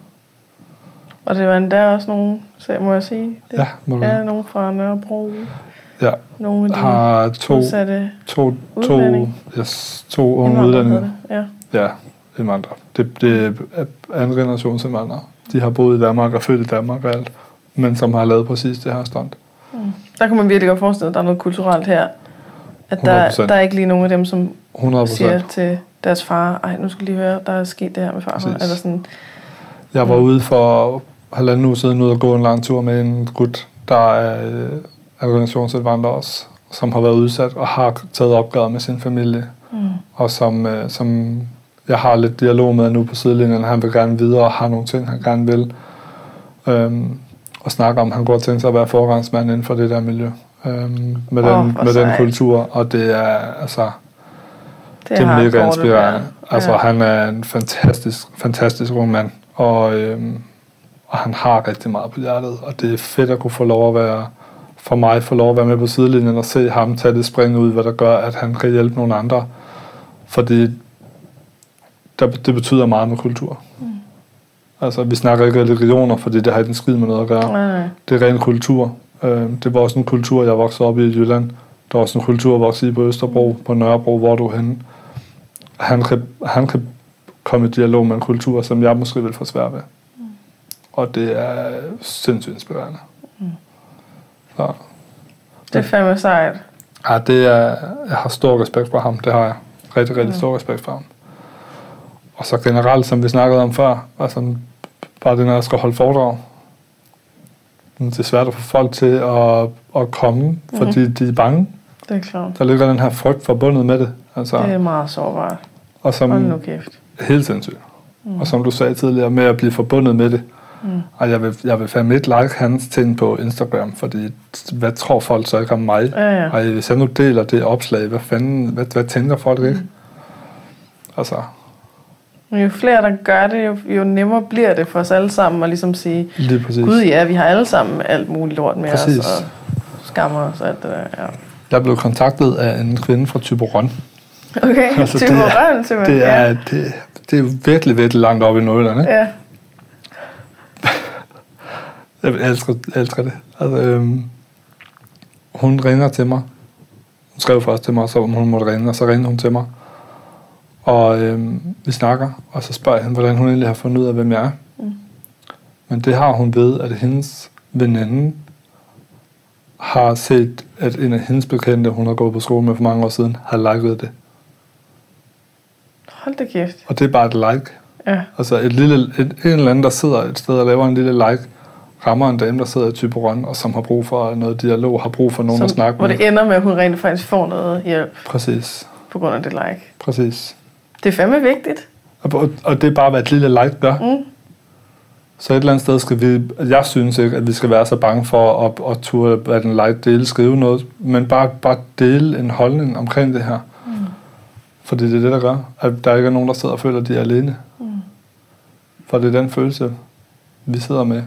Og det var endda også nogen, så må jeg sige det? Ja, må du Ja, nogen fra Nørrebro. Ja, Nogle af de har to, udsatte to, to, yes, to unge udlændinge. Ja. Ja, indvandrere. Det, det er anden generations indvandrere. De har boet i Danmark og født i Danmark og alt, men som har lavet præcis det her stunt. Der kan man virkelig godt forestille, at der er noget kulturelt her. At der, 100%. der er ikke lige nogen af dem, som 100 siger procent. til deres far, ej, nu skal lige høre, der er sket det her med far. Præcis. Eller sådan, Jeg var Mm. ude for halvanden uge siden ude og gå en lang tur med en gut, der er øh, organisationsindvandrer også, som har været udsat og har taget opgør med sin familie. mm. og som, øh, som jeg har lidt dialog med nu på sidelinjen. Han vil gerne videre og har nogle ting, han gerne vil. Øhm, og snakke om, han går tænke sig at være forgangsmand inden for det der miljø. Øhm, med, Åh, den, med den kultur, og det er altså Det, det er mega inspirerende. Altså ja. han er en fantastisk, fantastisk ung mand, og, øhm, og han har rigtig meget på hjertet, og det er fedt at kunne få lov at være, for mig få lov at være med på sidelinjen og se ham tage det spring ud, hvad der gør, at han kan hjælpe nogle andre. Fordi der, det betyder meget med kultur. Mm. Altså, vi snakker ikke religioner, fordi det har ikke en skid med noget at gøre. Nej. Det er ren kultur. Øh, det var også en kultur, jeg voksede op i i Jylland. Der var også en kultur, jeg voksede i på Østerbro, på Nørrebro, hvor du er henne. Han kan, han kan komme i dialog med en kultur, som jeg måske vil få svært ved. Mm. Og det er sindssygt inspirerende. Mm. Så, Det er fandme sejt. ja, det er, jeg har stor respekt for ham, det har jeg. Rigtig, rigtig stor respekt for ham. Og så generelt, som vi snakkede om før, altså bare det, når jeg skal holde foredrag. Det er svært at få folk til at, at komme, fordi mm. de er bange. Det er klart. Der ligger den her frygt forbundet med det. Altså, Det er meget sårbart. og som, Hold nu kæft. helt sindssygt. Mm. Og som du sagde tidligere, med at blive forbundet med det. Mm. Og jeg vil, jeg vil fandme ikke like hans ting på Instagram, fordi hvad tror folk så ikke om mig? Ja, ja. Og hvis jeg nu deler det opslag, hvad fanden, hvad, hvad tænker folk ikke? Mm. Altså, jo flere, der gør det, jo, jo nemmere bliver det for os alle sammen at ligesom sige. Gud ja, vi har alle sammen alt muligt lort med Præcis. os, og skammer os og alt det der. Ja. Jeg blev kontaktet af en kvinde fra Tyberon. Okay, Altså, altså, er- røven, simpelthen. Det er, det, det er virkelig, virkelig langt op i Nordjylland, ikke? Ja. Jeg elsker, elsker det. Altså, øhm, hun ringer til mig. Hun skrev først til mig, så hun måtte ringe, og så ringede hun til mig. Og øhm, vi snakker, og så spørger jeg hende, hvordan hun egentlig har fundet ud af, hvem jeg er. Mm. Men det har hun ved, at hendes veninde har set, at en af hendes bekendte, hun har gået på skole med for mange år siden, har liket det. Hold da kæft. Og det er bare et like. Ja. Altså et lille, et, en eller anden, der sidder et sted og laver en lille like, rammer en dame, der sidder i Typeron, og som har brug for noget dialog, har brug for nogen at Som, snakke hvor med. det ender med, at hun rent faktisk får noget hjælp Præcis, på grund af det like. præcis. Det er fandme vigtigt. Og, og det er bare, hvad et lille like gør. Mm. Så et eller andet sted skal vi, jeg synes ikke, at vi skal være så bange for at, at turde, hvad den like dele, skrive noget, men bare, bare dele en holdning omkring det her. Mm. Fordi det er det, der gør, at der ikke er nogen, der sidder og føler, at de er alene. Mm. For det er den følelse, vi sidder med.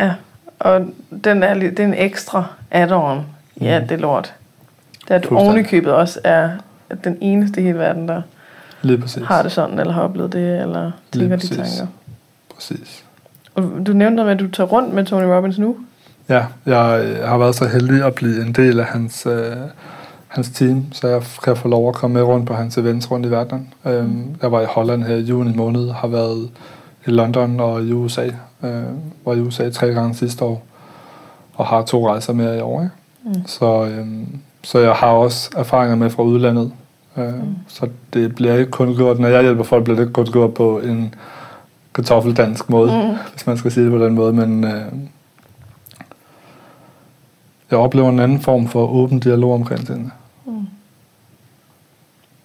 Ja. Og den er, li- det er en ekstra add-on i Mm. det lort. Det er, at ovenikøbet også er den eneste i hele verden, der Lige præcis. har det sådan, eller har oplevet det, eller tænker de tanker. Præcis. Og du nævnte noget med, at du tager rundt med Tony Robbins nu. Ja, jeg har været så heldig at blive en del af hans, øh, hans team, så jeg kan få lov at komme med rundt på hans events rundt i verden. Øhm, jeg var i Holland her i juni måned, har været i London og i USA. Øh, var i USA tre gange sidste år, og har to rejser mere i år. Ikke? Mm. Så, øhm, så jeg har også erfaringer med fra udlandet. Øh, Mm. Så det bliver ikke kun gjort, når jeg hjælper folk, bliver det ikke kun gjort på en kartoffeldansk måde, Mm. hvis man skal sige det på den måde, men øh, jeg oplever en anden form for åben dialog omkring tingene. Mm.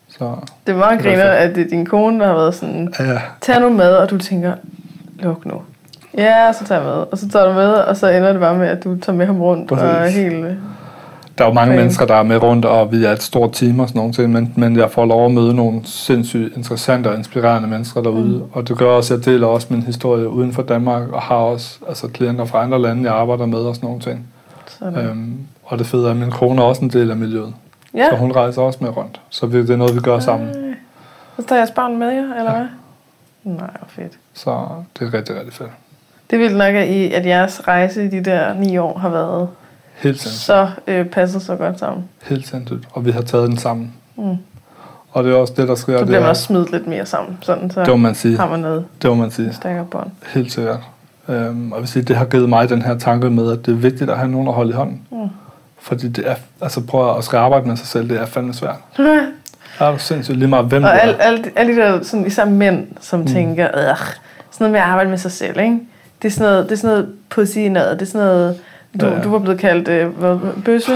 Så Det er meget Det var griner, at det er din kone, der har været sådan, ja, tag nu med, og du tænker, luk nu. Ja, så tager jeg med. Og så tager du med, og så ender det bare med, at du tager med ham rundt. Præcis. Og er helt... der er jo mange Okay. mennesker, der er med rundt, og vi er et stort team og sådan nogle ting, men, men jeg får lov at møde nogle sindssygt interessante og inspirerende mennesker derude. Mm. Og det gør også, at jeg deler også min historie uden for Danmark, og har også altså, klienter fra andre lande, jeg arbejder med og sådan nogle ting. Sådan. Øhm, og det fede er, at min kone er også en del af miljøet. ja. Så hun rejser også med rundt. Så det er noget, vi gør sammen. Ej. Så tager jeres barn med jer, eller hvad? Nej, hvor fedt. Så det er rigtig, rigtig fedt. Det vil nok, at, I, at jeres rejse i de der ni år har været Helt sindssygt. så øh, passet så godt sammen. Helt sindssygt. Og vi har taget den sammen. Mm. Og det er også det, der sker. Så det, bliver man også smidt lidt mere sammen, sådan så det må man sige. har man noget Det må man sige. stærkere bånd. Helt sikkert. Øhm, og jeg vil sige, det har givet mig den her tanke med, at det er vigtigt at have nogen at holde i hånden. Mm. Fordi det er, altså prøv at skal arbejde med sig selv, det er fandme svært. Er du sindssygt lige meget, hvem du Og er. alle, alle, alle de der, sådan, især mænd, som mm. tænker, sådan noget med at arbejde med sig selv, ikke? Det er sådan noget, det er sådan noget pussy noget, det er sådan noget, du, Ja. ja. du var blevet kaldt øh, hvad, bøsse.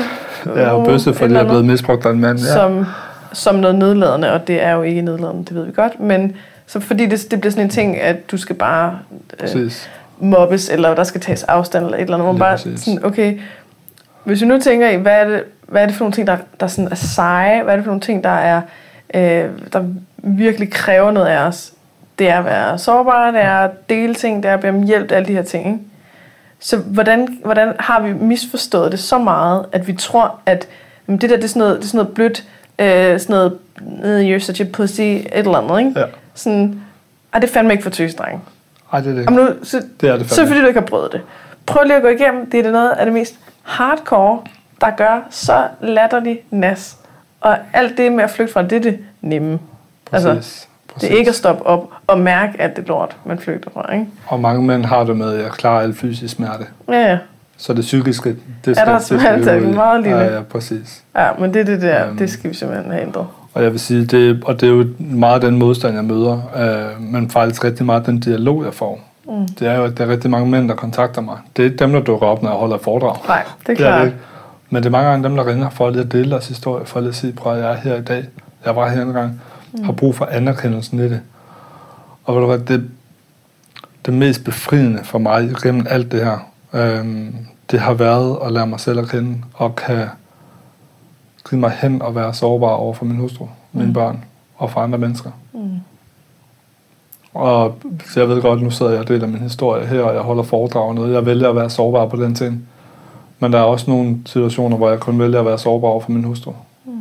Er jo bøsse, fordi jeg er blevet misbrugt af en mand. Ja. som, som noget nedladende, og det er jo ikke nedladende, det ved vi godt, men så fordi det, det bliver sådan en ting, at du skal bare øh, Præcis. mobbes, eller der skal tages afstand, eller et eller andet, man bare præcis. sådan, okay, hvis vi nu tænker i, hvad er det, hvad er det for nogle ting, der, der sådan er seje, hvad er det for nogle ting, der er, øh, der virkelig kræver noget af os, det er at være sårbar, det er at dele ting, det er at bede om hjælp, alle de her ting, ikke? Så hvordan, hvordan har vi misforstået det så meget, at vi tror, at jamen, det der det er sådan noget, det er sådan noget blødt, øh, sådan noget, øh, you're such a pussy, et eller andet, ikke? Ja. Sådan, ej, det er fandme ikke for tøsdreng. Ej, det er det ikke. nu, så, Det er det så fandme. fordi du ikke har prøvet det. Prøv lige at gå igennem. Det er det noget af det mest hardcore, der gør så latterlig nas. Og alt det med at flygte fra, det det nemme. Altså, Præcis. det er ikke at stoppe op og mærke alt det lort, man flygter fra, ikke? Og mange mænd har det med, at jeg klarer al fysisk smerte. Ja, ja. Så det psykiske, det Er der det skal meget lille? Ja, ja, præcis. Ja, men det er det der, Øhm. det skal vi simpelthen have ændret. Og jeg vil sige, det, og det er jo meget den modstand, jeg møder, øh, men faktisk rigtig meget den dialog, jeg får. Mm. Det er jo, at der er rigtig mange mænd, der kontakter mig. Det er ikke dem, der dukker op, når jeg holder foredrag. Nej, det er Det er klart. det. Men det er mange gange dem, der ringer for at dele deres historie, for at sige, prøv at jeg er her i dag. Jeg var her en gang. Mm. Har brug for anerkendelsen i det. Og du hvad, det, det mest befriende for mig gennem alt det her, øhm, det har været at lære mig selv at kende, og kan skrive mig hen og være sårbar over for min hustru, mine Mm. børn og for andre mennesker. Mm. Og så jeg ved godt, nu sidder jeg og deler min historie her, og jeg holder foredrag og noget. Jeg vælger at være sårbar på den ting. Men der er også nogle situationer, hvor jeg kun vælger at være sårbar over for min hustru. Mm.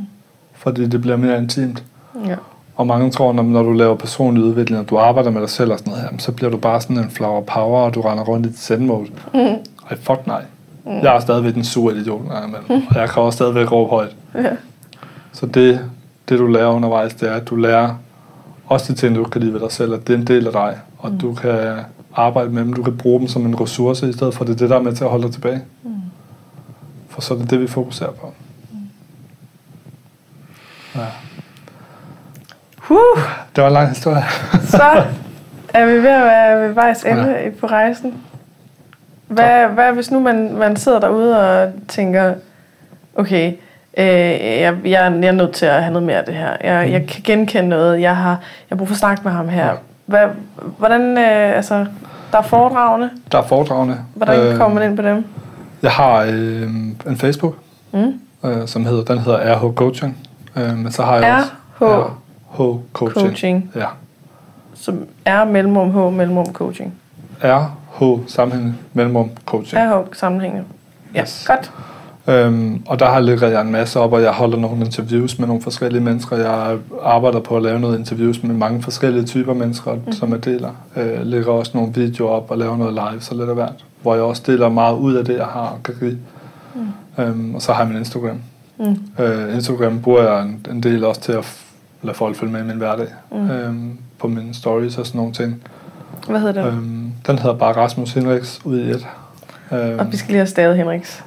Fordi det bliver mere intimt. Ja. Og mange tror, når, når du laver personlig udvikling, og du arbejder med dig selv og sådan noget, jamen, så bliver du bare sådan en flower power, og du render rundt i zen mode. Mm. Ej, fuck nej. Jeg er stadigvæk den sure idiot, en gang imellem. og jeg kan også stadigvæk råbe højt. Ja. Så det, det du lærer undervejs, det er, at du lærer også de ting, du kan lide ved dig selv, at det er en del af dig, og Mm. du kan arbejde med dem, du kan bruge dem som en ressource, i stedet for det er det, der er med til at holde dig tilbage. Mm. For så er det det, vi fokuserer på. Ja. Huh, Det var en lang historie. så er vi ved at være ved vejs ende ja. på rejsen. Hvad, hvad hvis nu man, man sidder derude og tænker, okay, øh, jeg, jeg, jeg er nødt til at have noget mere af det her. Jeg, jeg kan genkende noget. Jeg har, jeg har brug for at snakke med ham her. Ja. Hvad, hvordan, øh, altså, der er foredragene. Der er foredragene. Hvordan øh, kommer man ind på dem? Jeg har øh, en Facebook, Mm? øh, som hedder, den hedder RH Coaching. Øh, men så har jeg også RH RH Coaching. Coaching, Ja. som er mellemrum H, mellemrum coaching. RH sammenhæng mellemrum coaching. RH sammenhængende. Ja, Yes. godt. Øhm, og der har ligger jeg en masse op, og jeg holder nogle interviews med nogle forskellige mennesker. Jeg arbejder på at lave noget interviews med mange forskellige typer mennesker, mm. som jeg deler. Øh, lægger også nogle videoer op og laver noget live, så lidt af hvert. Hvor jeg også deler meget ud af det, jeg har og kan give. Mm. Øhm, og så har jeg min Instagram. Mm. Øh, Instagram bruger jeg en, en del også til at f- lade folk følge med i min hverdag. Mm. Øhm, på mine stories og sådan nogle ting. Hvad hedder den? Øhm, den hedder bare Rasmus Henriks ud i et. Øhm, Og vi skal lige have stavet Henriks.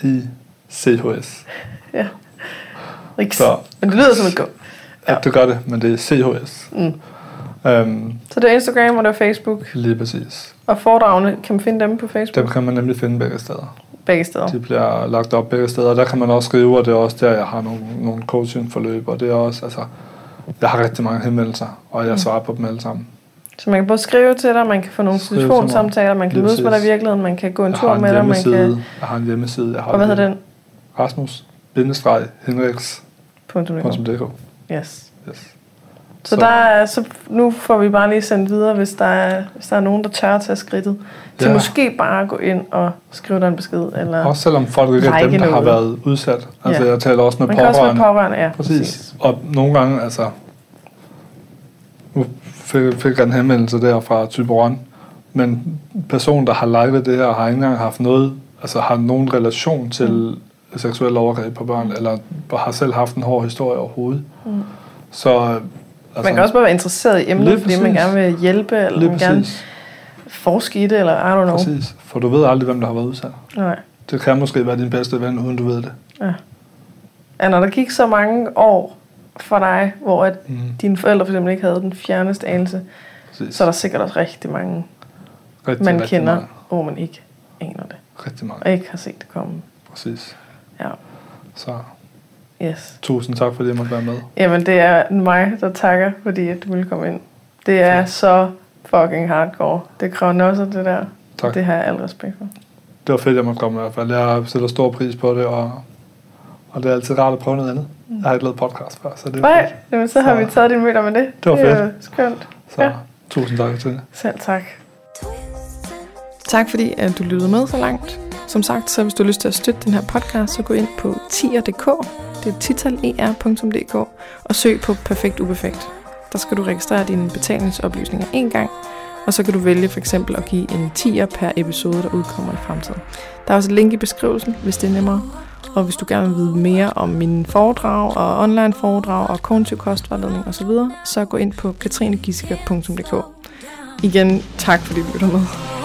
H-I-N-R-I-C-H-S. Ja. Riks. Så, Men det lyder som et ja. Ja. du gør det, men det er CHS. Mm. Øhm, Så det er Instagram, og det er Facebook. lige præcis. Og foredragene, kan man finde dem på Facebook? Dem kan man nemlig finde begge steder. Begge steder. De bliver lagt op begge steder. Der kan man også skrive, og det er også der, jeg har nogle, nogle coachingforløb, og det er også, altså, jeg har rigtig mange henvendelser, og jeg Mm. svarer på dem alle sammen. Så man kan både skrive til dig, man kan få nogle telefonsamtaler, man kan Lige mødes med dig i præcis. virkeligheden, man kan gå en Jeg tur en med dig, man kan... jeg har en hjemmeside, jeg har Og hvad hedder den? Rasmus bindestreg Henriks Punktum. .dk. .dk. Yes. Yes. Så, der er, så nu får vi bare lige sendt videre, hvis der er, hvis der er nogen, der tør tage skridtet. Til Ja. måske bare at gå ind og skrive dig en besked. Eller Også selvom folk ikke er dem, der har været udsat. Altså, Ja. jeg taler også med man kan også være pårørende. pårørende, ja. Præcis. Og nogle gange, altså... Nu fik, fik jeg en henvendelse der fra Tyberon, men personen, der har liket det her, har ikke engang haft noget, altså har nogen relation til mm. seksuel overgreb på børn, eller har selv haft en hård historie overhovedet. Mm. Så altså, Man kan også bare være interesseret i emnet, fordi man gerne vil hjælpe, eller man gerne forske i det, eller I don't know. præcis. For du ved aldrig, hvem der har været udsat. Nej. Det kan måske være din bedste ven, uden du ved det. Ja, når der gik så mange år for dig, hvor at Mm. dine forældre for eksempel ikke havde den fjerneste anelse, Præcis. så er der sikkert også rigtig mange, rigtig, man rigtig kender, Mange. hvor man ikke aner det, Rigtig mange. og ikke har set det komme. Præcis. Ja, Så yes. tusind tak, fordi jeg måtte være med. Jamen, det er mig, der takker, fordi at du ville komme ind. Det er så fucking hardcore. Det kræver også det der. Tak. Det har jeg al respekt for. Det var fedt, jeg måtte komme i hvert fald. Jeg sætter stor pris på det, og, og det er altid rart at prøve noget andet. Jeg har ikke lavet podcast før, så det er Nej, fedt. jamen, så har Så- vi taget din møder med det. Det var det er fedt. skønt. Så Ja. tusind tak til det. Selv tak. Tak fordi at du lyttede med så langt. Som sagt, så hvis du har lyst til at støtte den her podcast, så gå ind på tier.dk, det er titaler.dk, og søg på Perfekt Uperfekt. Der skal du registrere dine betalingsoplysninger en gang, og så kan du vælge for eksempel at give en tier per episode, der udkommer i fremtiden. Der er også et link i beskrivelsen, hvis det er nemmere. Og hvis du gerne vil vide mere om mine foredrag og online foredrag og kognitiv kostvejledning osv., så gå ind på katrinegissiker.dk. Igen, tak fordi du lytter med.